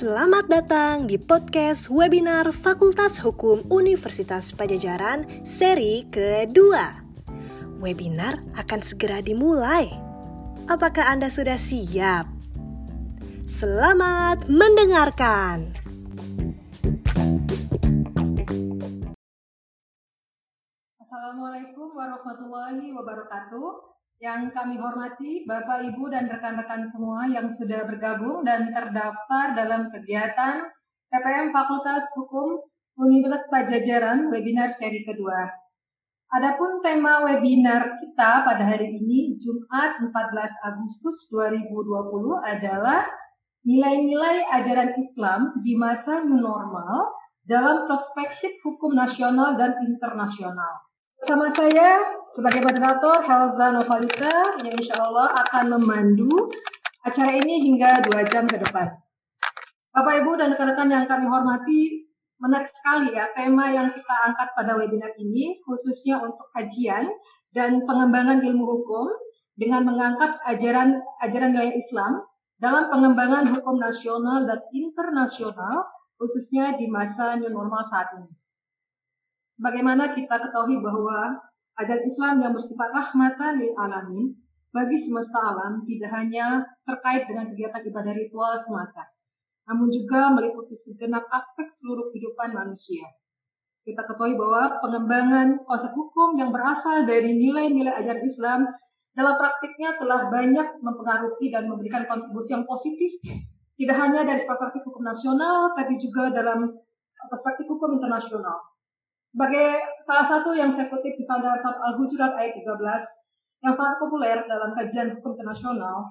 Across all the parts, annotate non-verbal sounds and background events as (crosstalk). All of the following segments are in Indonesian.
Selamat datang di podcast webinar Fakultas Hukum Universitas Pajajaran seri kedua. Webinar akan segera dimulai. Apakah Anda sudah siap? Selamat mendengarkan. Assalamualaikum warahmatullahi wabarakatuh. Yang kami hormati Bapak, Ibu, dan rekan-rekan semua yang sudah bergabung dan terdaftar dalam kegiatan PPM Fakultas Hukum Universitas Pajajaran webinar seri kedua. Adapun tema webinar kita pada hari ini Jumat 14 Agustus 2020 adalah nilai-nilai ajaran Islam di masa normal dalam perspektif hukum nasional dan internasional. Sama saya sebagai moderator Helza Novalita yang insya Allah akan memandu acara ini hingga dua jam ke depan. Bapak Ibu dan rekan-rekan yang kami hormati, menarik sekali ya tema yang kita angkat pada webinar ini khususnya untuk kajian dan pengembangan ilmu hukum dengan mengangkat ajaran ajaran nilai Islam dalam pengembangan hukum nasional dan internasional khususnya di masa new normal saat ini. Sebagaimana kita ketahui bahwa Ajaran Islam yang bersifat rahmatan lil alamin bagi semesta alam tidak hanya terkait dengan kegiatan ibadah ritual semata, namun juga meliputi segenap aspek seluruh kehidupan manusia. Kita ketahui bahwa pengembangan konsep hukum yang berasal dari nilai-nilai ajaran Islam dalam praktiknya telah banyak mempengaruhi dan memberikan kontribusi yang positif, tidak hanya dari perspektif hukum nasional, tapi juga dalam perspektif hukum internasional. Sebagai salah satu yang saya kutip di dalam surat Al-Hujurat ayat 13 yang sangat populer dalam kajian hukum internasional,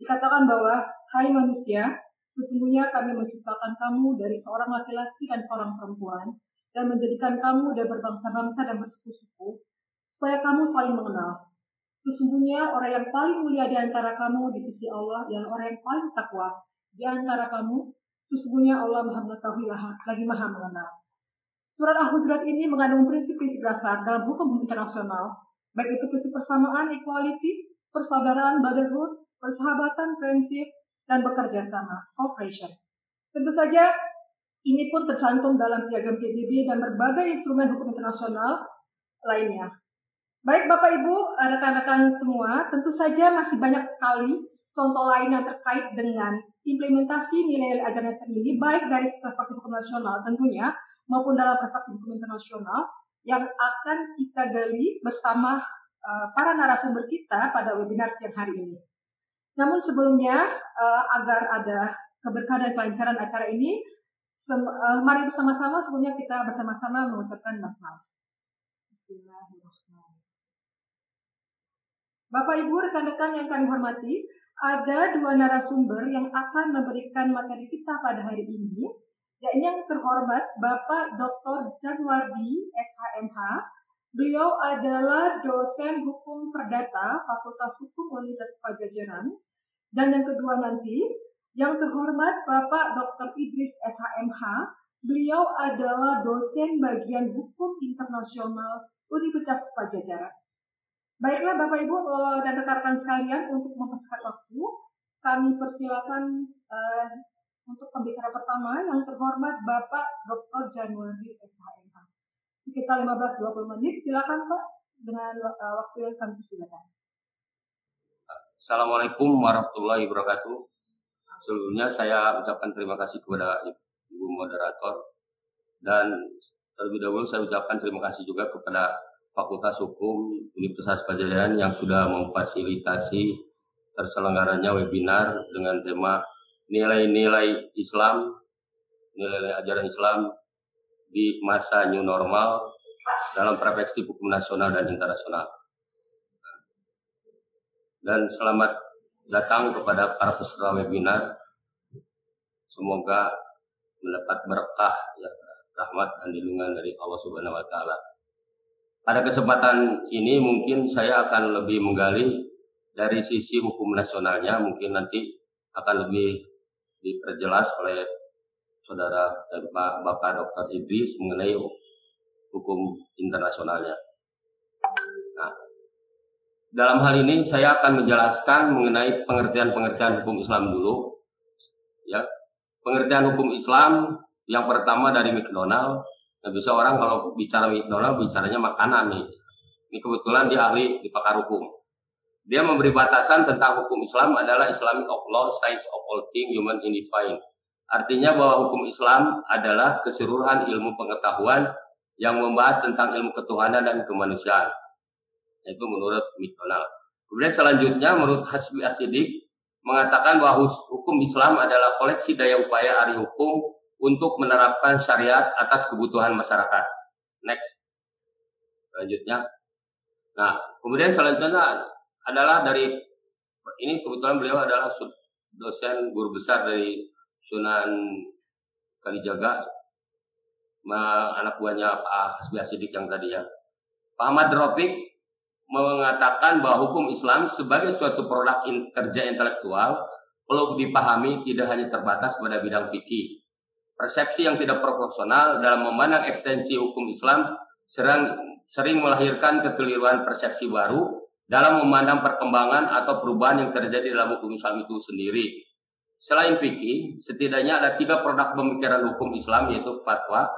dikatakan bahwa, Hai manusia, sesungguhnya kami menciptakan kamu dari seorang laki-laki dan seorang perempuan, dan menjadikan kamu dari berbangsa-bangsa dan bersuku-suku, supaya kamu saling mengenal. Sesungguhnya orang yang paling mulia di antara kamu di sisi Allah dan orang yang paling takwa di antara kamu, sesungguhnya Allah maha mengetahui lagi maha mengenal. Surat Al-Hujurat ini mengandung prinsip-prinsip dasar dalam hukum internasional, baik itu prinsip persamaan, equality, persaudaraan, brotherhood, persahabatan, prinsip, dan bekerja sama, cooperation. Tentu saja ini pun tercantum dalam piagam PBB dan berbagai instrumen hukum internasional lainnya. Baik Bapak Ibu, rekan-rekan semua, tentu saja masih banyak sekali contoh lain yang terkait dengan implementasi nilai-nilai ajaran ini, baik dari perspektif hukum nasional tentunya, maupun dalam perspektif hukum internasional yang akan kita gali bersama uh, para narasumber kita pada webinar siang hari ini. Namun sebelumnya uh, agar ada keberkahan dan kelancaran acara ini, uh, mari bersama-sama sebelumnya kita bersama-sama mengucapkan basmalah. Bapak Ibu rekan-rekan yang kami hormati, ada dua narasumber yang akan memberikan materi kita pada hari ini yakni yang terhormat Bapak Dr. Januardi SHMH. Beliau adalah dosen hukum perdata Fakultas Hukum Universitas Pajajaran. Dan yang kedua nanti, yang terhormat Bapak Dr. Idris SHMH. Beliau adalah dosen bagian hukum internasional Universitas Pajajaran. Baiklah Bapak Ibu eh, dan rekan-rekan sekalian untuk mempersingkat waktu, kami persilakan uh, untuk pembicara pertama yang terhormat Bapak Dr. Januari SHMH. Sekitar 15-20 menit, silakan Pak dengan uh, waktu yang kami persilakan. Assalamualaikum warahmatullahi wabarakatuh. Sebelumnya saya ucapkan terima kasih kepada Ibu Moderator dan terlebih dahulu saya ucapkan terima kasih juga kepada Fakultas Hukum Universitas Pajajaran yang sudah memfasilitasi terselenggaranya webinar dengan tema nilai-nilai Islam, nilai-nilai ajaran Islam di masa new normal dalam perspektif hukum nasional dan internasional. Dan selamat datang kepada para peserta webinar. Semoga mendapat berkah ya, rahmat dan lindungan dari Allah Subhanahu wa taala. Pada kesempatan ini mungkin saya akan lebih menggali dari sisi hukum nasionalnya, mungkin nanti akan lebih diperjelas oleh saudara dan Pak Bapak Dr. Idris mengenai hukum internasionalnya. Nah, dalam hal ini saya akan menjelaskan mengenai pengertian-pengertian hukum Islam dulu, ya. pengertian hukum Islam yang pertama dari McDonald. Nah, orang kalau bicara McDonald bicaranya makanan nih. Ini kebetulan dia ahli di pakar hukum. Dia memberi batasan tentang hukum Islam adalah Islamic of law, science of all things, human indifying. Artinya bahwa hukum Islam adalah keseluruhan ilmu pengetahuan yang membahas tentang ilmu ketuhanan dan kemanusiaan. Itu menurut McDonald. Kemudian selanjutnya menurut Hasbi Asidik mengatakan bahwa hukum Islam adalah koleksi daya upaya ahli hukum untuk menerapkan syariat atas kebutuhan masyarakat. Next. Selanjutnya. Nah, kemudian selanjutnya adalah dari ini kebetulan beliau adalah dosen guru besar dari Sunan Kalijaga anak buahnya Pak Hasbi Asidik yang tadi ya. Pak Ahmad Ropik mengatakan bahwa hukum Islam sebagai suatu produk in, kerja intelektual perlu dipahami tidak hanya terbatas pada bidang fikih. Persepsi yang tidak proporsional dalam memandang ekstensi hukum Islam sering, sering melahirkan kekeliruan persepsi baru dalam memandang perkembangan atau perubahan yang terjadi dalam hukum Islam itu sendiri. Selain fikih, setidaknya ada tiga produk pemikiran hukum Islam yaitu fatwa,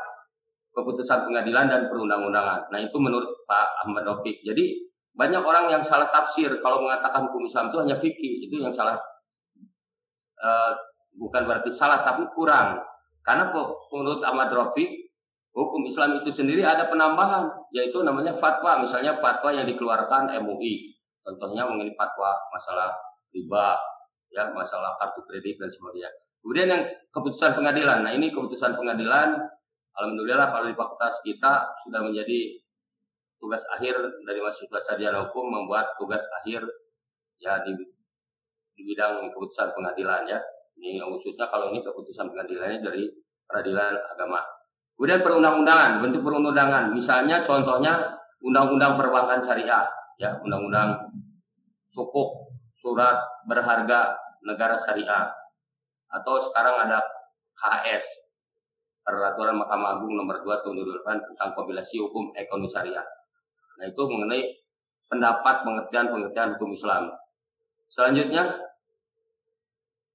keputusan pengadilan dan perundang-undangan. Nah itu menurut Pak Ahmad Rafiq. Jadi banyak orang yang salah tafsir kalau mengatakan hukum Islam itu hanya fikih itu yang salah uh, bukan berarti salah tapi kurang karena menurut Ahmad Rafiq hukum Islam itu sendiri ada penambahan yaitu namanya fatwa. Misalnya fatwa yang dikeluarkan MUI contohnya mengenai fatwa masalah riba ya masalah kartu kredit dan sebagainya. Kemudian yang keputusan pengadilan. Nah ini keputusan pengadilan. Alhamdulillah kalau di fakultas kita sudah menjadi tugas akhir dari mahasiswa sarjana hukum membuat tugas akhir ya di, di bidang keputusan pengadilan ya. Ini khususnya kalau ini keputusan pengadilannya dari peradilan agama. Kemudian perundang-undangan, bentuk perundang-undangan. Misalnya contohnya undang-undang perbankan syariah, ya, undang-undang sukuk, surat berharga negara syariah. Atau sekarang ada KS, Peraturan Mahkamah Agung nomor 2 tahun 2008 tentang kompilasi hukum ekonomi syariah. Nah itu mengenai pendapat pengertian-pengertian hukum Islam. Selanjutnya,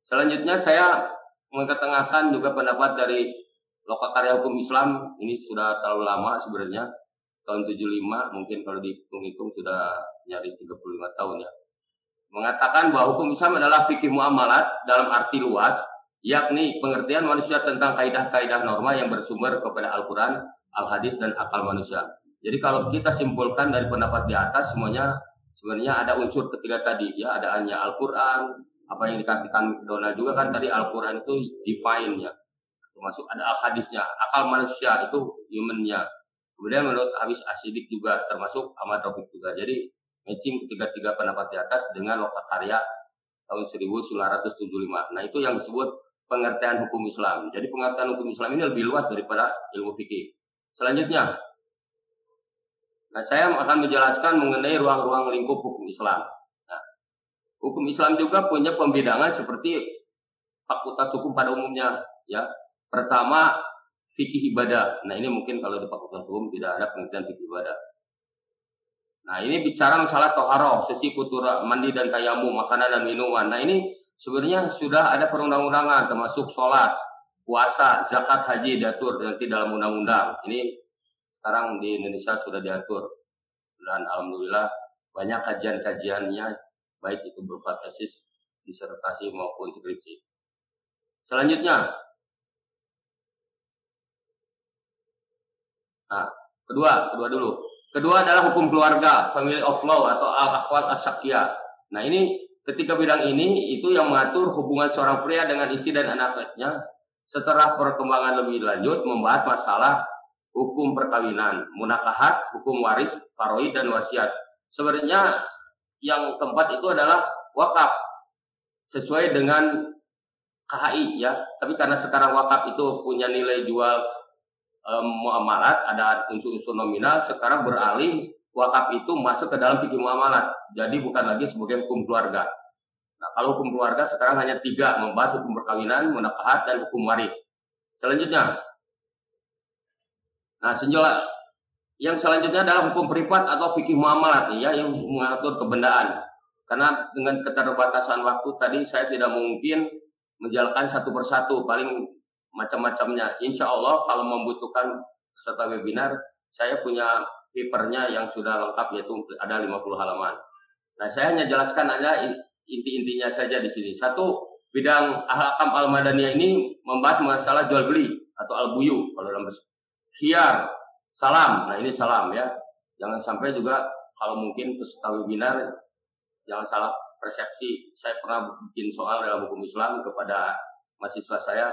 selanjutnya saya mengetengahkan juga pendapat dari Lokakarya Hukum Islam. Ini sudah terlalu lama sebenarnya, tahun 75 mungkin kalau dihitung-hitung sudah nyaris 35 tahun ya. Mengatakan bahwa hukum Islam adalah fikih muamalat dalam arti luas, yakni pengertian manusia tentang kaidah-kaidah norma yang bersumber kepada Al-Quran, Al-Hadis, dan akal manusia. Jadi kalau kita simpulkan dari pendapat di atas semuanya sebenarnya ada unsur ketiga tadi ya ada hanya Al-Qur'an, apa yang dikatakan Donald juga kan tadi Al-Qur'an itu define ya. Termasuk ada al-hadisnya, akal manusia itu humannya. Kemudian menurut Habis Asidik juga termasuk Ahmad Rafiq juga. Jadi matching ketiga-tiga pendapat di atas dengan karya tahun 1975. Nah, itu yang disebut pengertian hukum Islam. Jadi pengertian hukum Islam ini lebih luas daripada ilmu fikih. Selanjutnya, Nah, saya akan menjelaskan mengenai ruang-ruang lingkup hukum Islam. Hukum Islam juga punya pembidangan seperti fakultas hukum pada umumnya, ya. Pertama, fikih ibadah. Nah, ini mungkin kalau di fakultas hukum tidak ada pengertian fikih ibadah. Nah, ini bicara masalah toharo, suci kutura, mandi dan tayamu, makanan dan minuman. Nah, ini sebenarnya sudah ada perundang-undangan termasuk sholat, puasa, zakat, haji diatur nanti dalam undang-undang. Ini sekarang di Indonesia sudah diatur dan alhamdulillah banyak kajian-kajiannya baik itu berupa tesis, disertasi maupun skripsi. Selanjutnya, nah kedua, kedua dulu. Kedua adalah hukum keluarga, family of law atau al-akhwal as Nah ini ketika bidang ini itu yang mengatur hubungan seorang pria dengan istri dan anak-anaknya setelah perkembangan lebih lanjut membahas masalah hukum perkawinan, munakahat, hukum waris, faroi dan wasiat. Sebenarnya yang keempat itu adalah wakaf sesuai dengan KHI ya. Tapi karena sekarang wakaf itu punya nilai jual um, muamalat, ada unsur-unsur nominal, sekarang beralih wakaf itu masuk ke dalam fikih muamalat. Jadi bukan lagi sebagai hukum keluarga. Nah, kalau hukum keluarga sekarang hanya tiga, membahas hukum perkawinan, munakahat, dan hukum waris. Selanjutnya, Nah, senjola yang selanjutnya adalah hukum privat atau fikih muamalat ya yang mengatur kebendaan. Karena dengan keterbatasan waktu tadi saya tidak mungkin menjalankan satu persatu paling macam-macamnya. Insya Allah kalau membutuhkan peserta webinar, saya punya papernya yang sudah lengkap yaitu ada 50 halaman. Nah, saya hanya jelaskan aja inti-intinya saja di sini. Satu, bidang ahkam al-madaniyah ini membahas masalah jual beli atau al-buyu kalau dalam hiar, salam. Nah, ini salam ya. Jangan sampai juga kalau mungkin peserta webinar jangan salah persepsi. Saya pernah bikin soal dalam hukum Islam kepada mahasiswa saya,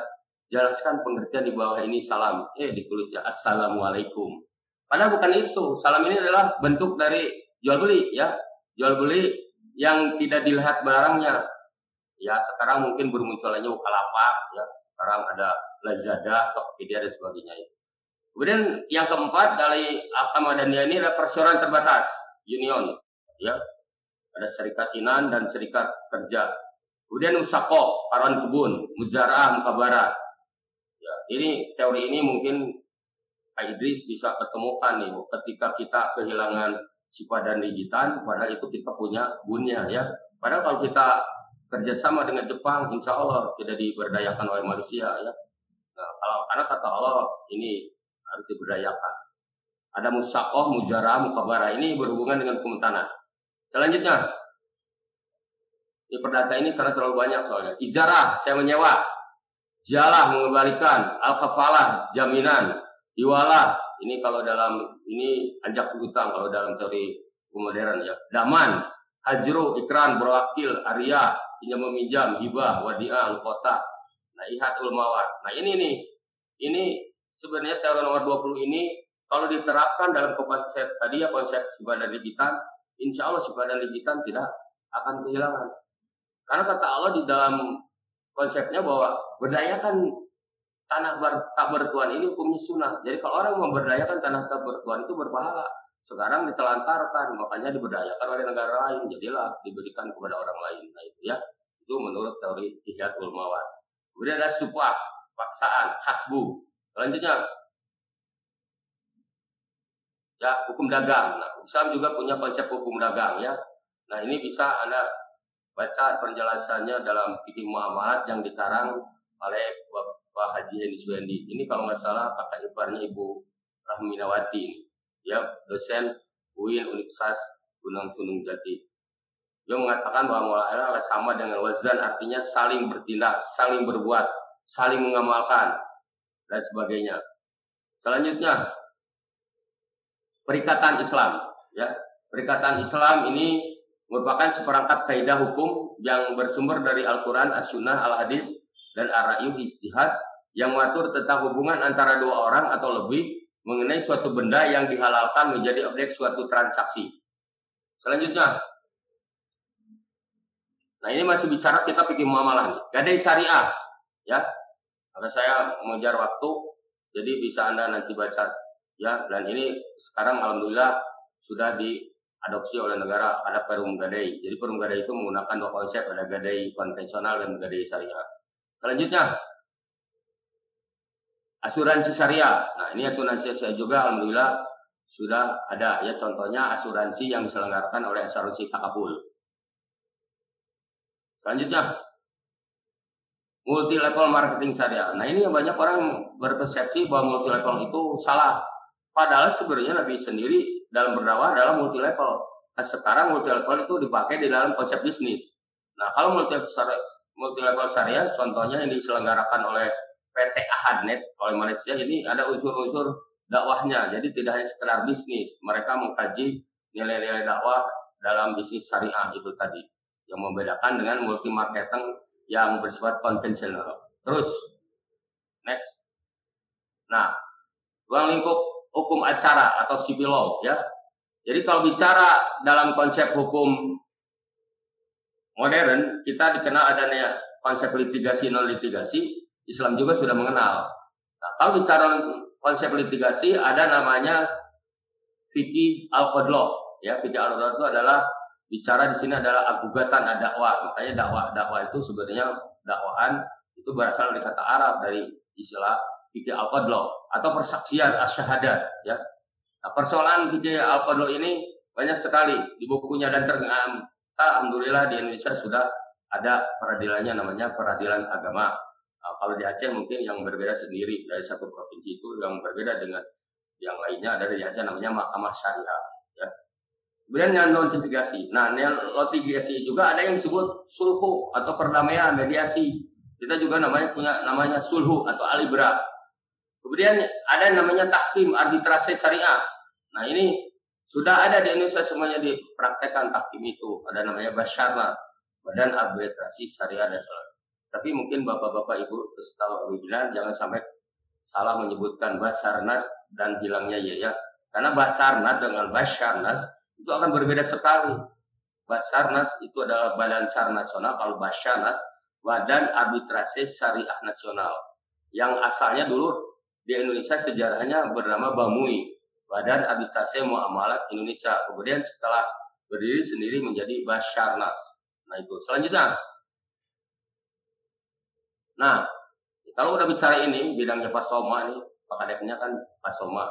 jelaskan pengertian di bawah ini salam. Eh ditulisnya assalamualaikum. Padahal bukan itu. Salam ini adalah bentuk dari jual beli ya. Jual beli yang tidak dilihat barangnya. Ya sekarang mungkin bermunculannya Bukalapak ya. Sekarang ada Lazada, Tokopedia dan sebagainya. Kemudian yang keempat dari Ahmadiyah ini adalah perseroan terbatas, union. Ya, ada serikat inan dan serikat kerja. Kemudian usako, karuan kebun, muzarah, mukabara. Ya, ini teori ini mungkin Pak Idris bisa ketemukan nih ketika kita kehilangan sifat dan digital, padahal itu kita punya bunnya ya. Padahal kalau kita kerjasama dengan Jepang, insya Allah tidak diberdayakan oleh manusia ya. Nah, kalau karena kata Allah ini harus diberdayakan. Ada musakoh, mujarah, mukabara ini berhubungan dengan kemutanan. Selanjutnya, ini perdata ini karena terlalu banyak soalnya. Izarah, saya menyewa. Jalah, mengembalikan. Al-kafalah, jaminan. Iwalah, ini kalau dalam, ini anjak hutang kalau dalam teori modern ya. Daman, hajru, ikran, berwakil, arya, pinjam meminjam, hibah, wadiah, kota. Nah, ihat ulmawat. Nah, ini nih. Ini sebenarnya teori nomor 20 ini kalau diterapkan dalam konsep tadi ya konsep sebadan digital insya Allah dan digital tidak akan kehilangan. Karena kata Allah di dalam konsepnya bahwa berdayakan tanah ber, tak bertuan ini hukumnya sunnah. Jadi kalau orang memberdayakan tanah tak bertuan itu berpahala. Sekarang ditelantarkan, makanya diberdayakan oleh negara lain. Jadilah diberikan kepada orang lain. Nah itu ya, itu menurut teori Ihyatul Mawad. Kemudian ada supah, paksaan, khasbu. Selanjutnya ya hukum dagang. Nah, Islam juga punya konsep hukum dagang ya. Nah, ini bisa Anda baca penjelasannya dalam fikih muamalat yang dikarang oleh Bapak Haji Hendi Suwendi. Ini kalau nggak salah kakak iparnya Ibu Rahminawati. Ya, dosen UIN Universitas Gunung Gunung Jati. Dia mengatakan bahwa muamalah sama dengan wazan artinya saling bertindak, saling berbuat, saling mengamalkan dan sebagainya. Selanjutnya perikatan Islam ya perikatan Islam ini merupakan seperangkat kaidah hukum yang bersumber dari Al-Quran, As-Sunnah, Al-Hadis, dan Ar-Ra'yu Istihad yang mengatur tentang hubungan antara dua orang atau lebih mengenai suatu benda yang dihalalkan menjadi objek suatu transaksi. Selanjutnya, nah ini masih bicara kita pikir muamalah nih. Gadai syariah, ya. Karena saya mengejar waktu, jadi bisa anda nanti baca ya. Dan ini sekarang alhamdulillah sudah diadopsi oleh negara ada perum gadai jadi perum gadai itu menggunakan dua konsep ada gadai konvensional dan gadai syariah. Selanjutnya asuransi syariah. Nah ini asuransi syariah juga alhamdulillah sudah ada ya. Contohnya asuransi yang diselenggarakan oleh asuransi takabul selanjutnya multi level marketing syariah. Nah ini yang banyak orang berpersepsi bahwa multi level itu salah. Padahal sebenarnya Nabi sendiri dalam berdakwah adalah multi level. Nah, sekarang multi level itu dipakai di dalam konsep bisnis. Nah, kalau multi multi level syariah contohnya yang diselenggarakan oleh PT Ahadnet oleh Malaysia ini ada unsur-unsur dakwahnya. Jadi tidak hanya sekedar bisnis, mereka mengkaji nilai-nilai dakwah dalam bisnis syariah itu tadi yang membedakan dengan multi marketing yang bersifat konvensional. Terus next. Nah, ruang lingkup hukum acara atau civil law ya. Jadi kalau bicara dalam konsep hukum modern, kita dikenal adanya konsep litigasi non litigasi, Islam juga sudah mengenal. Nah, kalau bicara konsep litigasi ada namanya fikih al-qadlaw ya. Fikih al-qadlaw itu adalah bicara di sini adalah agugatan dakwah. Makanya dakwah dakwah itu sebenarnya dakwaan itu berasal dari kata Arab dari istilah fikih al atau persaksian asyahadat ya. Nah, persoalan fikih al ini banyak sekali di bukunya dan ternyata alhamdulillah di Indonesia sudah ada peradilannya namanya peradilan agama. Nah, kalau di Aceh mungkin yang berbeda sendiri dari satu provinsi itu yang berbeda dengan yang lainnya ada di Aceh namanya Mahkamah Syariah. Ya. Kemudian yang notifikasi. Nah, notifikasi juga ada yang disebut sulhu atau perdamaian mediasi. Kita juga namanya punya namanya sulhu atau alibra. Kemudian ada yang namanya tahkim arbitrase syariah. Nah ini sudah ada di Indonesia semuanya dipraktekkan tahkim itu. Ada namanya Basharnas, Badan Arbitrasi Syariah dan Salat. Tapi mungkin bapak-bapak ibu setahu webinar jangan sampai salah menyebutkan Basarnas dan hilangnya ya ya. Karena Basarnas dengan Basharnas itu akan berbeda sekali. Basarnas itu adalah Badan SAR Nasional, kalau Basharnas Badan Arbitrasi Syariah Nasional. Yang asalnya dulu di Indonesia sejarahnya bernama Bamui, Badan Administrasi Muamalat Indonesia. Kemudian setelah berdiri sendiri menjadi Basarnas. Nah itu. Selanjutnya. Nah, kalau udah bicara ini, bidangnya Pak Soma nih, Pak Kadeknya kan Pak Soma.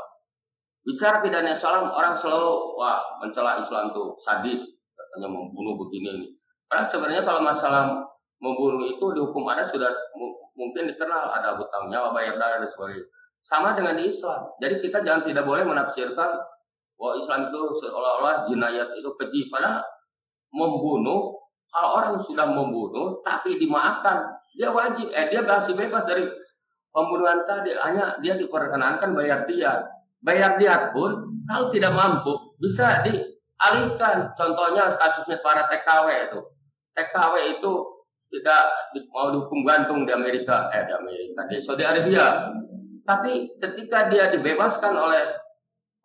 Bicara pidana Islam, orang selalu wah mencela Islam tuh sadis, katanya membunuh begini ini. Karena sebenarnya kalau masalah membunuh itu dihukum ada sudah mungkin dikenal ada hutang nyawa bayar darah dan sebagainya sama dengan di Islam. Jadi kita jangan tidak boleh menafsirkan bahwa Islam itu seolah-olah jinayat itu keji. Padahal membunuh, kalau orang sudah membunuh tapi dimaafkan, dia wajib, eh dia masih bebas dari pembunuhan tadi. Hanya dia diperkenankan bayar dia. Bayar dia pun kalau tidak mampu bisa dialihkan. Contohnya kasusnya para TKW itu. TKW itu tidak mau dihukum gantung di Amerika, eh di Amerika, di Saudi Arabia tapi ketika dia dibebaskan oleh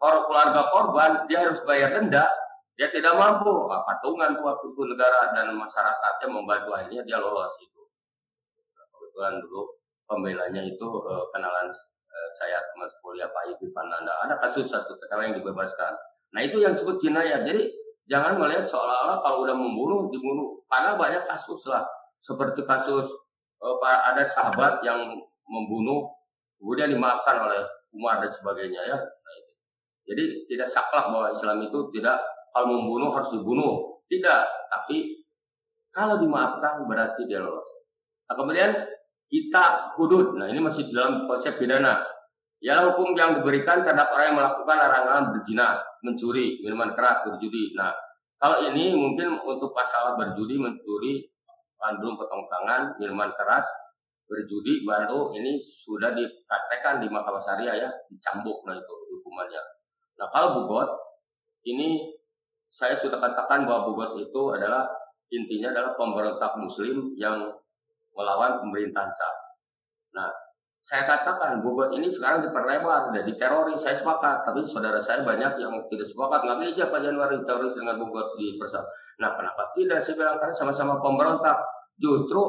orang keluarga korban, dia harus bayar denda. Dia tidak mampu. Nah, patungan waktu itu negara dan masyarakatnya membantu akhirnya dia lolos itu. Kebetulan dulu pembelanya itu eh, kenalan saya teman kuliah Pak Ibu Pananda. Ada kasus satu TKW yang dibebaskan. Nah itu yang disebut jinayat. Jadi jangan melihat seolah-olah kalau udah membunuh dibunuh. Karena banyak kasus lah. Seperti kasus eh, ada sahabat yang membunuh kemudian dimaafkan oleh Umar dan sebagainya ya. Nah, itu. Jadi tidak saklek bahwa Islam itu tidak kalau membunuh harus dibunuh, tidak. Tapi kalau dimaafkan berarti dia lolos. Nah, kemudian kita hudud. Nah ini masih dalam konsep pidana. Ialah hukum yang diberikan terhadap orang yang melakukan larangan berzina, mencuri, minuman keras, berjudi. Nah, kalau ini mungkin untuk pasal berjudi, mencuri, belum potong tangan, minuman keras, berjudi baru ini sudah dipraktekkan di Mahkamah Syariah ya, dicambuk nah itu hukumannya. Nah kalau bugot ini saya sudah katakan bahwa bugot itu adalah intinya adalah pemberontak muslim yang melawan pemerintahan sah. Nah, saya katakan bugot ini sekarang diperlebar jadi teroris saya sepakat tapi saudara saya banyak yang tidak sepakat nggak bisa Pak Januari teroris dengan bugot di persat nah kenapa tidak saya bilang karena sama-sama pemberontak justru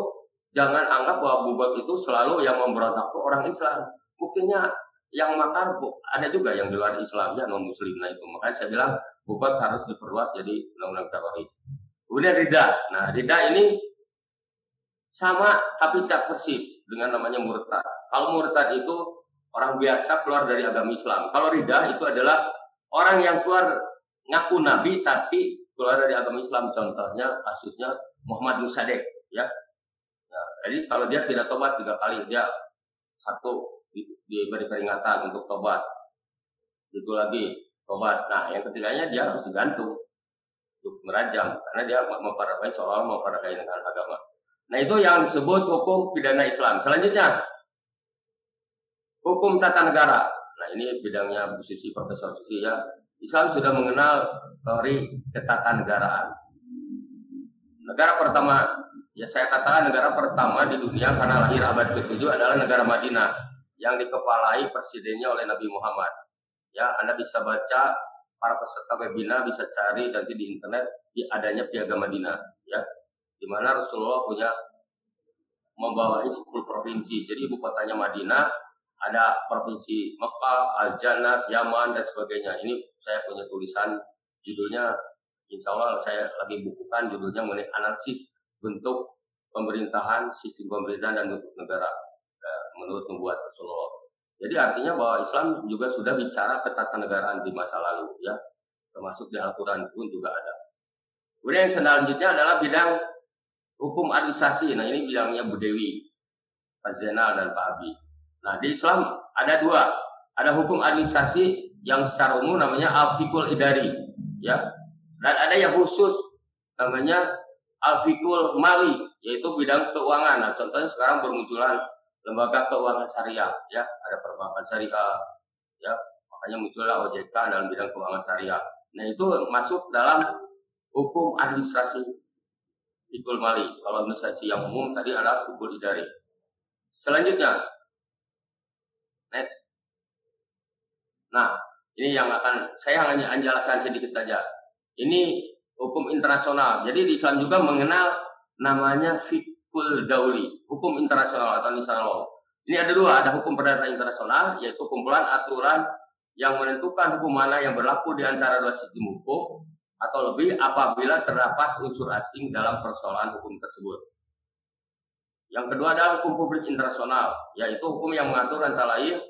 jangan anggap bahwa bubat itu selalu yang memberontak itu orang Islam. Buktinya yang makar ada juga yang di luar Islam ya non Muslim nah itu makanya saya bilang bubat harus diperluas jadi undang-undang teroris. Kemudian rida, nah rida ini sama tapi tak persis dengan namanya murtad. Kalau murtad itu orang biasa keluar dari agama Islam. Kalau rida itu adalah orang yang keluar ngaku nabi tapi keluar dari agama Islam. Contohnya kasusnya Muhammad bin Sadek ya jadi kalau dia tidak tobat tiga kali, dia satu diberi peringatan untuk tobat. Itu lagi tobat. Nah, yang ketiganya dia harus digantung untuk merajam karena dia memperdakai soal memperdakai dengan agama. Nah, itu yang disebut hukum pidana Islam. Selanjutnya, hukum tata negara. Nah, ini bidangnya Bu Susi, Profesor Susi ya. Islam sudah mengenal teori ketatanegaraan. Negara pertama Ya saya katakan negara pertama di dunia karena lahir abad ke-7 adalah negara Madinah yang dikepalai presidennya oleh Nabi Muhammad. Ya, Anda bisa baca para peserta webinar bisa cari nanti di internet di adanya Piagam Madinah ya. Di mana Rasulullah punya membawahi 10 provinsi. Jadi ibu kotanya Madinah, ada provinsi Mekah, Al-Jannah, Yaman dan sebagainya. Ini saya punya tulisan judulnya Insya Allah saya lagi bukukan judulnya mengenai analisis bentuk pemerintahan, sistem pemerintahan dan bentuk negara eh, menurut membuat Rasulullah. Jadi artinya bahwa Islam juga sudah bicara ketatanegaraan di masa lalu ya, termasuk di Al-Quran pun juga ada. Kemudian yang selanjutnya adalah bidang hukum administrasi. Nah ini bidangnya Bu Dewi, Pak Zainal dan Pak Abi. Nah di Islam ada dua, ada hukum administrasi yang secara umum namanya al-fikul idari, ya, dan ada yang khusus namanya al-fikul mali, yaitu bidang keuangan. Nah contohnya sekarang bermunculan lembaga keuangan syariah, ya, ada perbankan syariah, ya, makanya muncullah OJK dalam bidang keuangan syariah. Nah itu masuk dalam hukum administrasi Ikul Mali. Kalau administrasi yang umum tadi adalah Ikul Idari. Selanjutnya, next. Nah, ini yang akan saya hanya jelaskan sedikit saja. Ini hukum internasional. Jadi di Islam juga mengenal namanya fikul dauli, hukum internasional atau international. Ini ada dua, ada hukum perdata internasional, yaitu kumpulan aturan yang menentukan hukum mana yang berlaku di antara dua sistem hukum atau lebih apabila terdapat unsur asing dalam persoalan hukum tersebut. Yang kedua adalah hukum publik internasional, yaitu hukum yang mengatur antara lain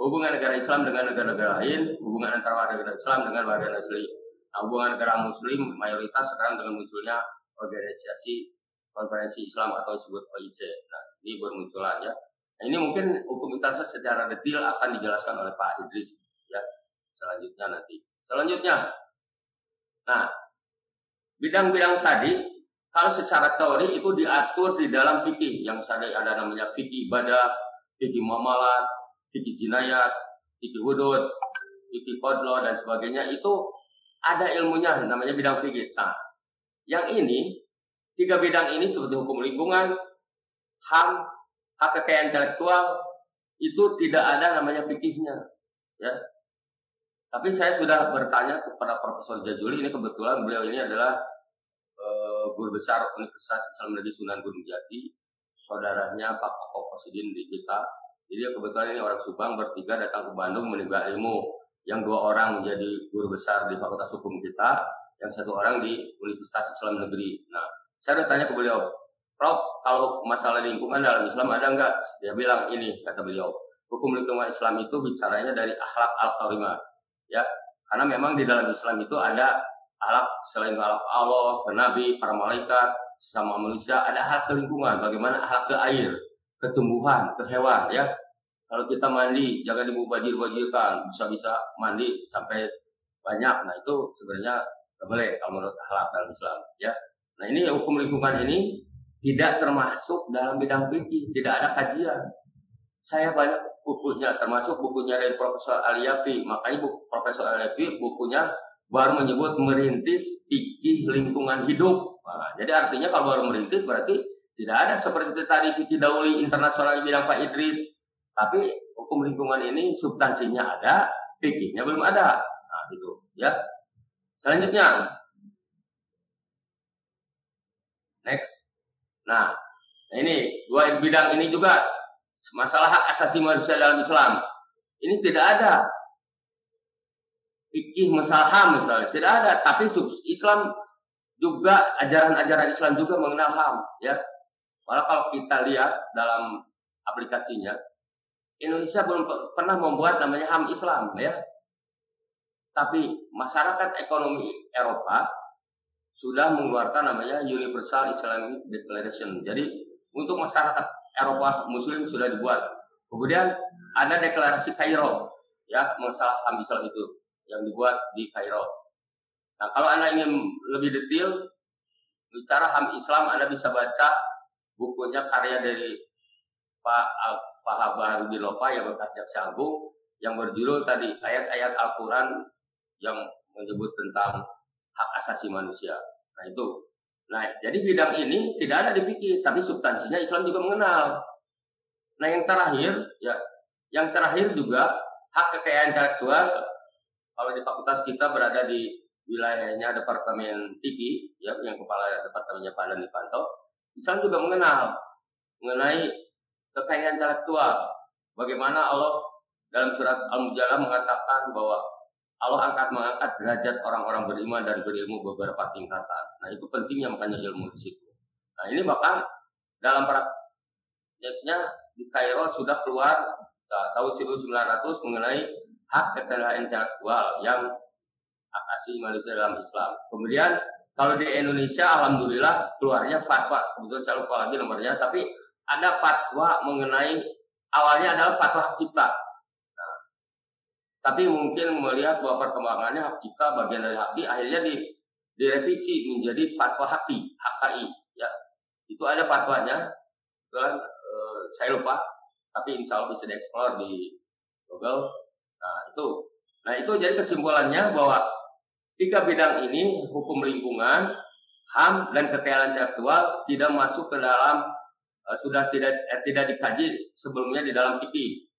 hubungan negara Islam dengan negara-negara lain, hubungan antara warga negara Islam dengan warga negara Muslim. Nah, hubungan negara Muslim mayoritas sekarang dengan munculnya organisasi konferensi Islam atau disebut OIC. Nah, ini bermunculan ya. Nah, ini mungkin hukum internasional secara detail akan dijelaskan oleh Pak Idris ya. Selanjutnya nanti. Selanjutnya Nah, bidang-bidang tadi kalau secara teori itu diatur di dalam fikih yang sadai ada namanya fikih ibadah, fikih muamalat, fikih jinayat, fikih hudud, fikih kodlo dan sebagainya itu ada ilmunya namanya bidang fikih. Nah, yang ini tiga bidang ini seperti hukum lingkungan, HAM, hak kekayaan intelektual itu tidak ada namanya fikihnya. Ya, tapi saya sudah bertanya kepada Profesor Jajuli, ini kebetulan beliau ini adalah e, guru besar Universitas Islam Negeri Sunan Gunung Jati, saudaranya Pak Koko di kita. Jadi kebetulan ini orang Subang bertiga datang ke Bandung menimba ilmu. Yang dua orang menjadi guru besar di Fakultas Hukum kita, yang satu orang di Universitas Islam Negeri. Nah, saya bertanya ke beliau, Prof, kalau masalah lingkungan dalam Islam ada enggak? Dia bilang ini, kata beliau, hukum lingkungan Islam itu bicaranya dari akhlak al-karimah ya karena memang di dalam Islam itu ada alat selain alat Allah, Nabi, para malaikat, sesama manusia, ada hal ke lingkungan, bagaimana hal ke air, ke tumbuhan, ke hewan, ya. Kalau kita mandi, jangan dibubajir-bajirkan, bisa-bisa mandi sampai banyak. Nah itu sebenarnya tidak boleh kalau menurut akhlak dalam Islam, ya. Nah ini hukum lingkungan ini tidak termasuk dalam bidang fikih, tidak ada kajian. Saya banyak bukunya, termasuk bukunya dari Profesor Aliapi. Makanya buku Profesor Aliapi bukunya baru menyebut merintis fikih lingkungan hidup. Nah, jadi artinya kalau baru merintis berarti tidak ada seperti tadi fikih dauli internasional yang bilang Pak Idris. Tapi hukum lingkungan ini substansinya ada, fikihnya belum ada. Nah, itu ya. Selanjutnya. Next. Nah, ini dua bidang ini juga masalah hak asasi manusia dalam Islam ini tidak ada. Fikih masalah HAM misalnya tidak ada. Tapi Islam juga ajaran-ajaran Islam juga mengenal HAM ya. Malah kalau kita lihat dalam aplikasinya Indonesia belum pernah membuat namanya HAM Islam ya. Tapi masyarakat ekonomi Eropa sudah mengeluarkan namanya Universal Islamic Declaration. Jadi untuk masyarakat Eropa Muslim sudah dibuat. Kemudian ada deklarasi Kairo, ya masalah HAM Islam itu yang dibuat di Kairo. Nah kalau anda ingin lebih detail bicara HAM Islam, anda bisa baca bukunya karya dari Pak Pak Habarudin Lopa yang bekas jaksa agung yang berjudul tadi ayat-ayat Al-Quran yang menyebut tentang hak asasi manusia. Nah itu Nah, jadi bidang ini tidak ada dipikir, tapi substansinya Islam juga mengenal. Nah, yang terakhir, ya, yang terakhir juga hak kekayaan intelektual. Kalau di fakultas kita berada di wilayahnya Departemen Tiki, ya, yang kepala departemennya Pak Dani Panto, Islam juga mengenal mengenai kekayaan intelektual. Bagaimana Allah dalam surat Al-Mujadlah mengatakan bahwa Allah angkat mengangkat derajat orang-orang beriman dan berilmu beberapa tingkatan. Nah itu pentingnya makanya ilmu di situ. Nah ini bahkan dalam prakteknya di Kairo sudah keluar nah, tahun 1900 mengenai hak kekayaan intelektual yang hak asasi manusia dalam Islam. Kemudian kalau di Indonesia alhamdulillah keluarnya fatwa kebetulan saya lupa lagi nomornya tapi ada fatwa mengenai awalnya adalah fatwa cipta tapi mungkin melihat bahwa perkembangannya hak cipta bagian dari hak akhirnya di direvisi menjadi fatwa haki HKI ya. Itu ada fatwanya. Kebetulan eh, saya lupa tapi insya Allah bisa dieksplor di Google. Nah itu. Nah itu jadi kesimpulannya bahwa tiga bidang ini hukum lingkungan HAM dan kekayaan intelektual tidak masuk ke dalam uh, sudah tidak eh, tidak dikaji sebelumnya di dalam fikih.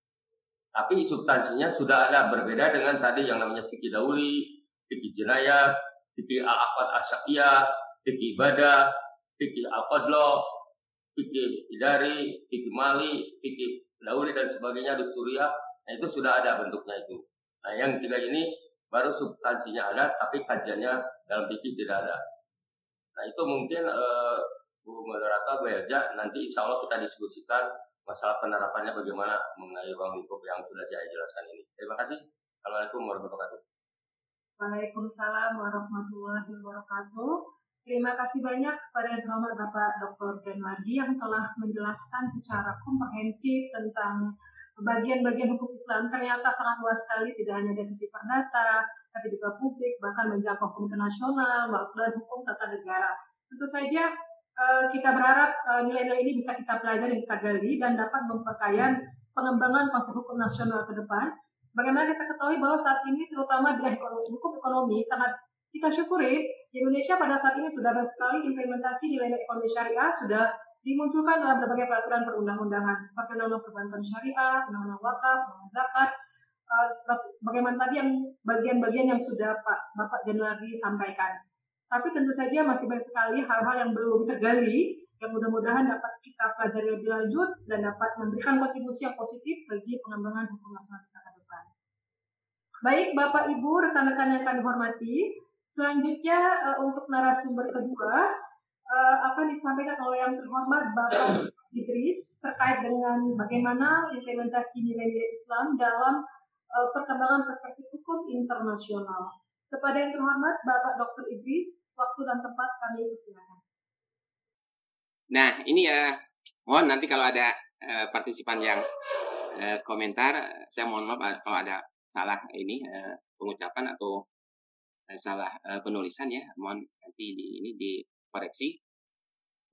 Tapi substansinya sudah ada berbeda dengan tadi yang namanya fikih dauli, fikih jenayah, fikih al-afat asyakiyah, fikih ibadah, fikih al-qadlo, fikih idari, fikih mali, fikih dauli dan sebagainya, dusturiyah. Nah itu sudah ada bentuknya itu. Nah yang tiga ini baru substansinya ada tapi kajiannya dalam fikih tidak ada. Nah itu mungkin uh, Bu Moderator, Bu Elja, nanti insya Allah kita diskusikan masalah penerapannya bagaimana mengenai ruang lingkup yang sudah saya jelaskan ini. Terima kasih. Assalamualaikum warahmatullahi wabarakatuh. Waalaikumsalam warahmatullahi wabarakatuh. Terima kasih banyak kepada terhormat Bapak Dr. Gen Mardi yang telah menjelaskan secara komprehensif tentang bagian-bagian hukum Islam ternyata sangat luas sekali tidak hanya dari sisi perdata tapi juga publik bahkan menjangkau hukum internasional dan hukum tata negara tentu saja kita berharap eh, nilai-nilai ini bisa kita pelajari kita gali dan dapat memperkaya pengembangan konsep hukum nasional ke depan bagaimana kita ketahui bahwa saat ini terutama di hukum ekonomi sangat kita syukuri Indonesia pada saat ini sudah banyak sekali implementasi nilai-nilai ekonomi syariah sudah dimunculkan dalam berbagai peraturan perundang-undangan seperti undang-undang perbankan syariah, undang-undang wakaf, undang zakat, uh, bagaimana tadi yang bagian-bagian yang sudah Pak Bapak Januari sampaikan. Tapi tentu saja masih banyak sekali hal-hal yang belum tergali yang mudah-mudahan dapat kita pelajari lebih lanjut dan dapat memberikan kontribusi yang positif bagi pengembangan hukum nasional kita ke depan. Baik Bapak Ibu, rekan-rekan yang kami hormati, selanjutnya uh, untuk narasumber kedua uh, akan disampaikan oleh yang terhormat Bapak Idris terkait dengan bagaimana implementasi nilai-nilai Islam dalam uh, perkembangan perspektif hukum internasional. Kepada yang terhormat Bapak Dr. Idris, waktu dan tempat kami persilakan. Nah, ini ya, mohon nanti kalau ada uh, partisipan yang uh, komentar, saya mohon maaf kalau ada salah ini uh, pengucapan atau uh, salah uh, penulisan ya, mohon nanti di ini di koreksi.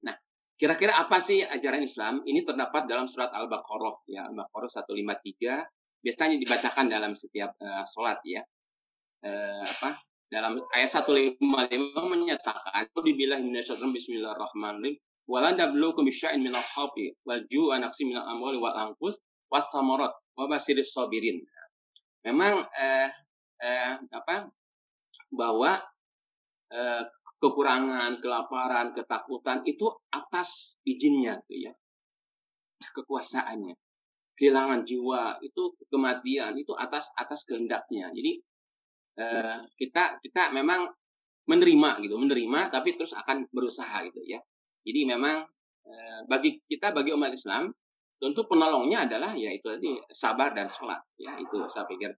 Nah, kira-kira apa sih ajaran Islam? Ini terdapat dalam surat Al-Baqarah ya, Al-Baqarah 153 biasanya dibacakan dalam setiap uh, sholat ya. Uh, apa? Dalam ayat 155 menyatakan, "Billahi minasyaitonir bismillahirrahmanirrahim." Wala nabluukum bisya'in minal khawfi wal ju'a naqsi minal amwali wal anfus was samarat wa basiris sabirin. Memang eh, eh, apa bahwa eh, kekurangan, kelaparan, ketakutan itu atas izinnya tuh ya. Kekuasaannya. Kehilangan jiwa itu kematian itu atas atas kehendaknya. Jadi eh, kita kita memang menerima gitu, menerima tapi terus akan berusaha gitu ya. Jadi memang eh, bagi kita bagi umat Islam tentu penolongnya adalah ya itu tadi sabar dan sholat ya itu saya pikir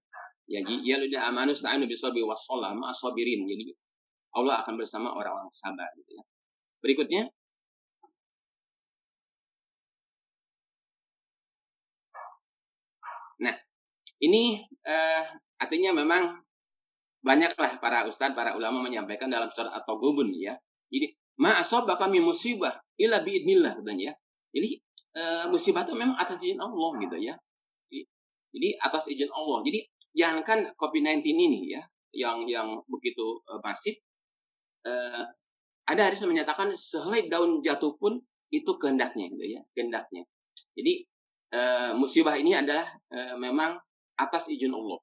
ya ya ludah amanus na'anu bisabi wassalam asabirin jadi Allah akan bersama orang-orang sabar gitu ya. Berikutnya Nah, ini uh, artinya memang banyaklah para ustadz, para ulama menyampaikan dalam surat atau gubun ya. Jadi, ma kami musibah illa biidnillah katanya ya. Jadi, uh, musibah itu memang atas izin Allah gitu ya. Jadi, atas izin Allah. Jadi, jangankan COVID-19 ini ya, yang yang begitu uh, masif, uh, ada hadis yang menyatakan sehelai daun jatuh pun itu kehendaknya gitu ya kehendaknya jadi uh, musibah ini adalah uh, memang atas izin Allah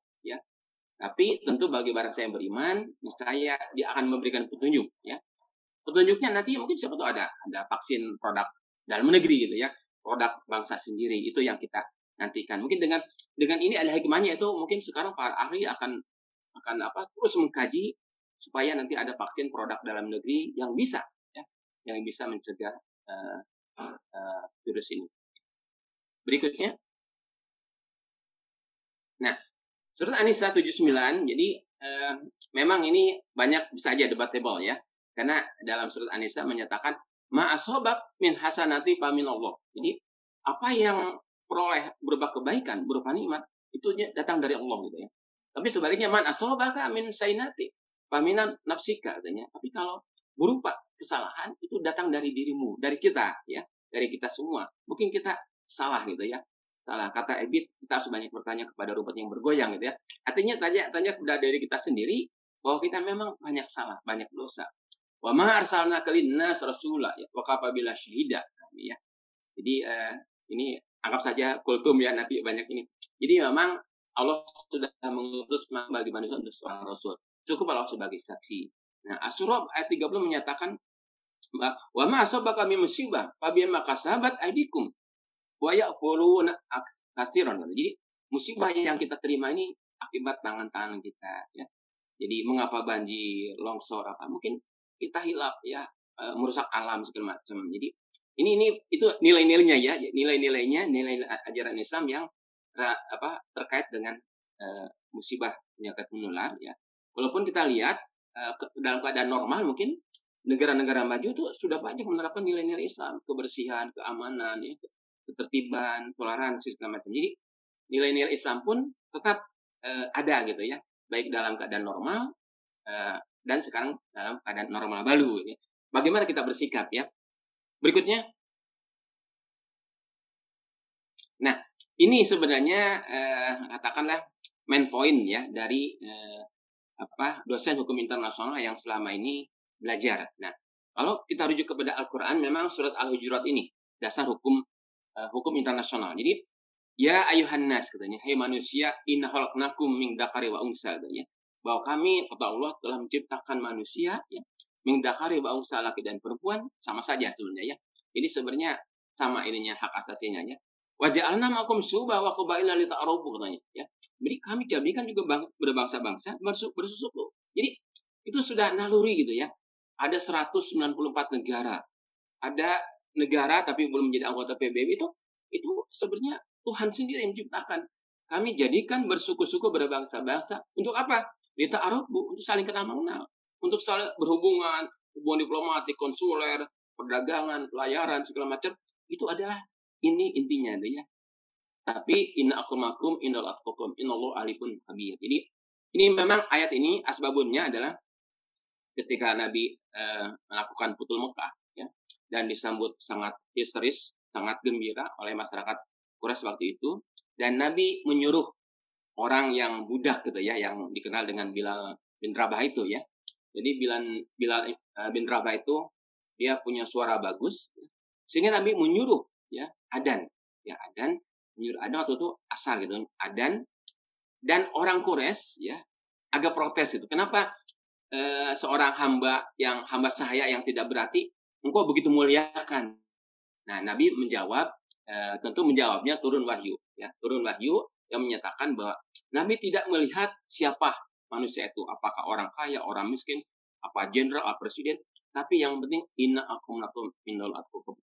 tapi tentu bagi barang saya yang beriman saya dia akan memberikan petunjuk ya petunjuknya nanti mungkin siapa tahu ada ada vaksin produk dalam negeri gitu ya produk bangsa sendiri itu yang kita nantikan mungkin dengan dengan ini ada hikmahnya itu mungkin sekarang para ahli akan akan apa terus mengkaji supaya nanti ada vaksin produk dalam negeri yang bisa ya yang bisa mencegah uh, uh, virus ini. Berikutnya. Nah, surat An-Nisa 79 jadi uh, memang ini banyak bisa aja debatable ya. Karena dalam surat An-Nisa menyatakan ma'asobak min hasanati pamin Allah. Jadi apa yang peroleh berupa kebaikan, berupa nikmat, itu datang dari Allah gitu ya. Tapi sebaliknya man asobaka min sainati paminan nafsika katanya. Tapi kalau berupa kesalahan itu datang dari dirimu, dari kita ya, dari kita semua. Mungkin kita salah gitu ya. Salah kata Ebit, kita harus banyak bertanya kepada rumput yang bergoyang gitu ya. Artinya tanya tanya kepada diri kita sendiri bahwa kita memang banyak salah, banyak dosa. Wa ma arsalna kalinnas rasula ya wa kafa bila syahida ya. Jadi eh, ini anggap saja kultum ya nanti banyak ini. Jadi memang Allah sudah mengutus bagi manusia untuk seorang rasul. Cukup Allah sebagai saksi. Nah, Asyura ayat 30 menyatakan wa ma asabaka min musibah fa bima kasabat aydikum wa yaquluna kasiran. Jadi musibah yang kita terima ini akibat tangan-tangan kita ya. Jadi mengapa banjir, longsor apa? Mungkin kita hilap ya, e, merusak alam segala macam. Jadi ini ini itu nilai-nilainya ya, nilai-nilainya, nilai ajaran Islam yang apa terkait dengan uh, musibah penyakit menular ya. Walaupun kita lihat uh, ke, dalam keadaan normal mungkin negara-negara maju itu sudah banyak menerapkan nilai-nilai Islam, kebersihan, keamanan, ya, ketertiban, toleransi segala macam. Jadi nilai-nilai Islam pun tetap uh, ada gitu ya, baik dalam keadaan normal uh, dan sekarang dalam keadaan normal baru. Ya. Bagaimana kita bersikap ya? Berikutnya, nah ini sebenarnya eh, katakanlah main point ya dari eh, apa dosen hukum internasional yang selama ini belajar. Nah, kalau kita rujuk kepada Al-Qur'an memang surat Al-Hujurat ini dasar hukum eh, hukum internasional. Jadi ya ayuhan nas katanya, hai hey manusia, inna khalaqnakum min dzakari wa unsa katanya. Bahwa kami kata Allah telah menciptakan manusia ya, min dzakari wa unsa laki dan perempuan sama saja sebenarnya ya. Jadi sebenarnya sama ininya hak asasinya ya. Waja'alna makum subah wa qabaila li ta'arufu katanya ya. Jadi kami jadikan juga bang, berbangsa-bangsa bersusuku. Jadi itu sudah naluri gitu ya. Ada 194 negara. Ada negara tapi belum menjadi anggota PBB itu itu sebenarnya Tuhan sendiri yang menciptakan. Kami jadikan bersuku-suku berbangsa-bangsa untuk apa? Li ta'arufu untuk saling kenal mengenal, untuk saling berhubungan, hubungan diplomatik, konsuler, perdagangan, pelayaran segala macam itu adalah ini intinya itu ya. Tapi inna akumakum indal atqakum inallahu alipun habir. Jadi ini memang ayat ini asbabunnya adalah ketika Nabi eh, melakukan putul Mekah dan disambut sangat histeris, sangat gembira oleh masyarakat Quraisy waktu itu. Dan Nabi menyuruh orang yang budak gitu ya yang dikenal dengan Bilal bin Rabah itu ya. Jadi Bilal Bilal eh, bin Rabah itu dia punya suara bagus sehingga Nabi menyuruh ya adan. Ya adan menyuruh adan waktu itu asal gitu adan. Dan orang Quraisy ya agak protes itu kenapa e, seorang hamba yang hamba sahaya yang tidak berarti engkau begitu muliakan. Nah Nabi menjawab e, tentu menjawabnya turun wahyu ya. Turun wahyu yang menyatakan bahwa Nabi tidak melihat siapa manusia itu apakah orang kaya orang miskin apa jenderal apa presiden. Tapi yang penting inna akum lakum minal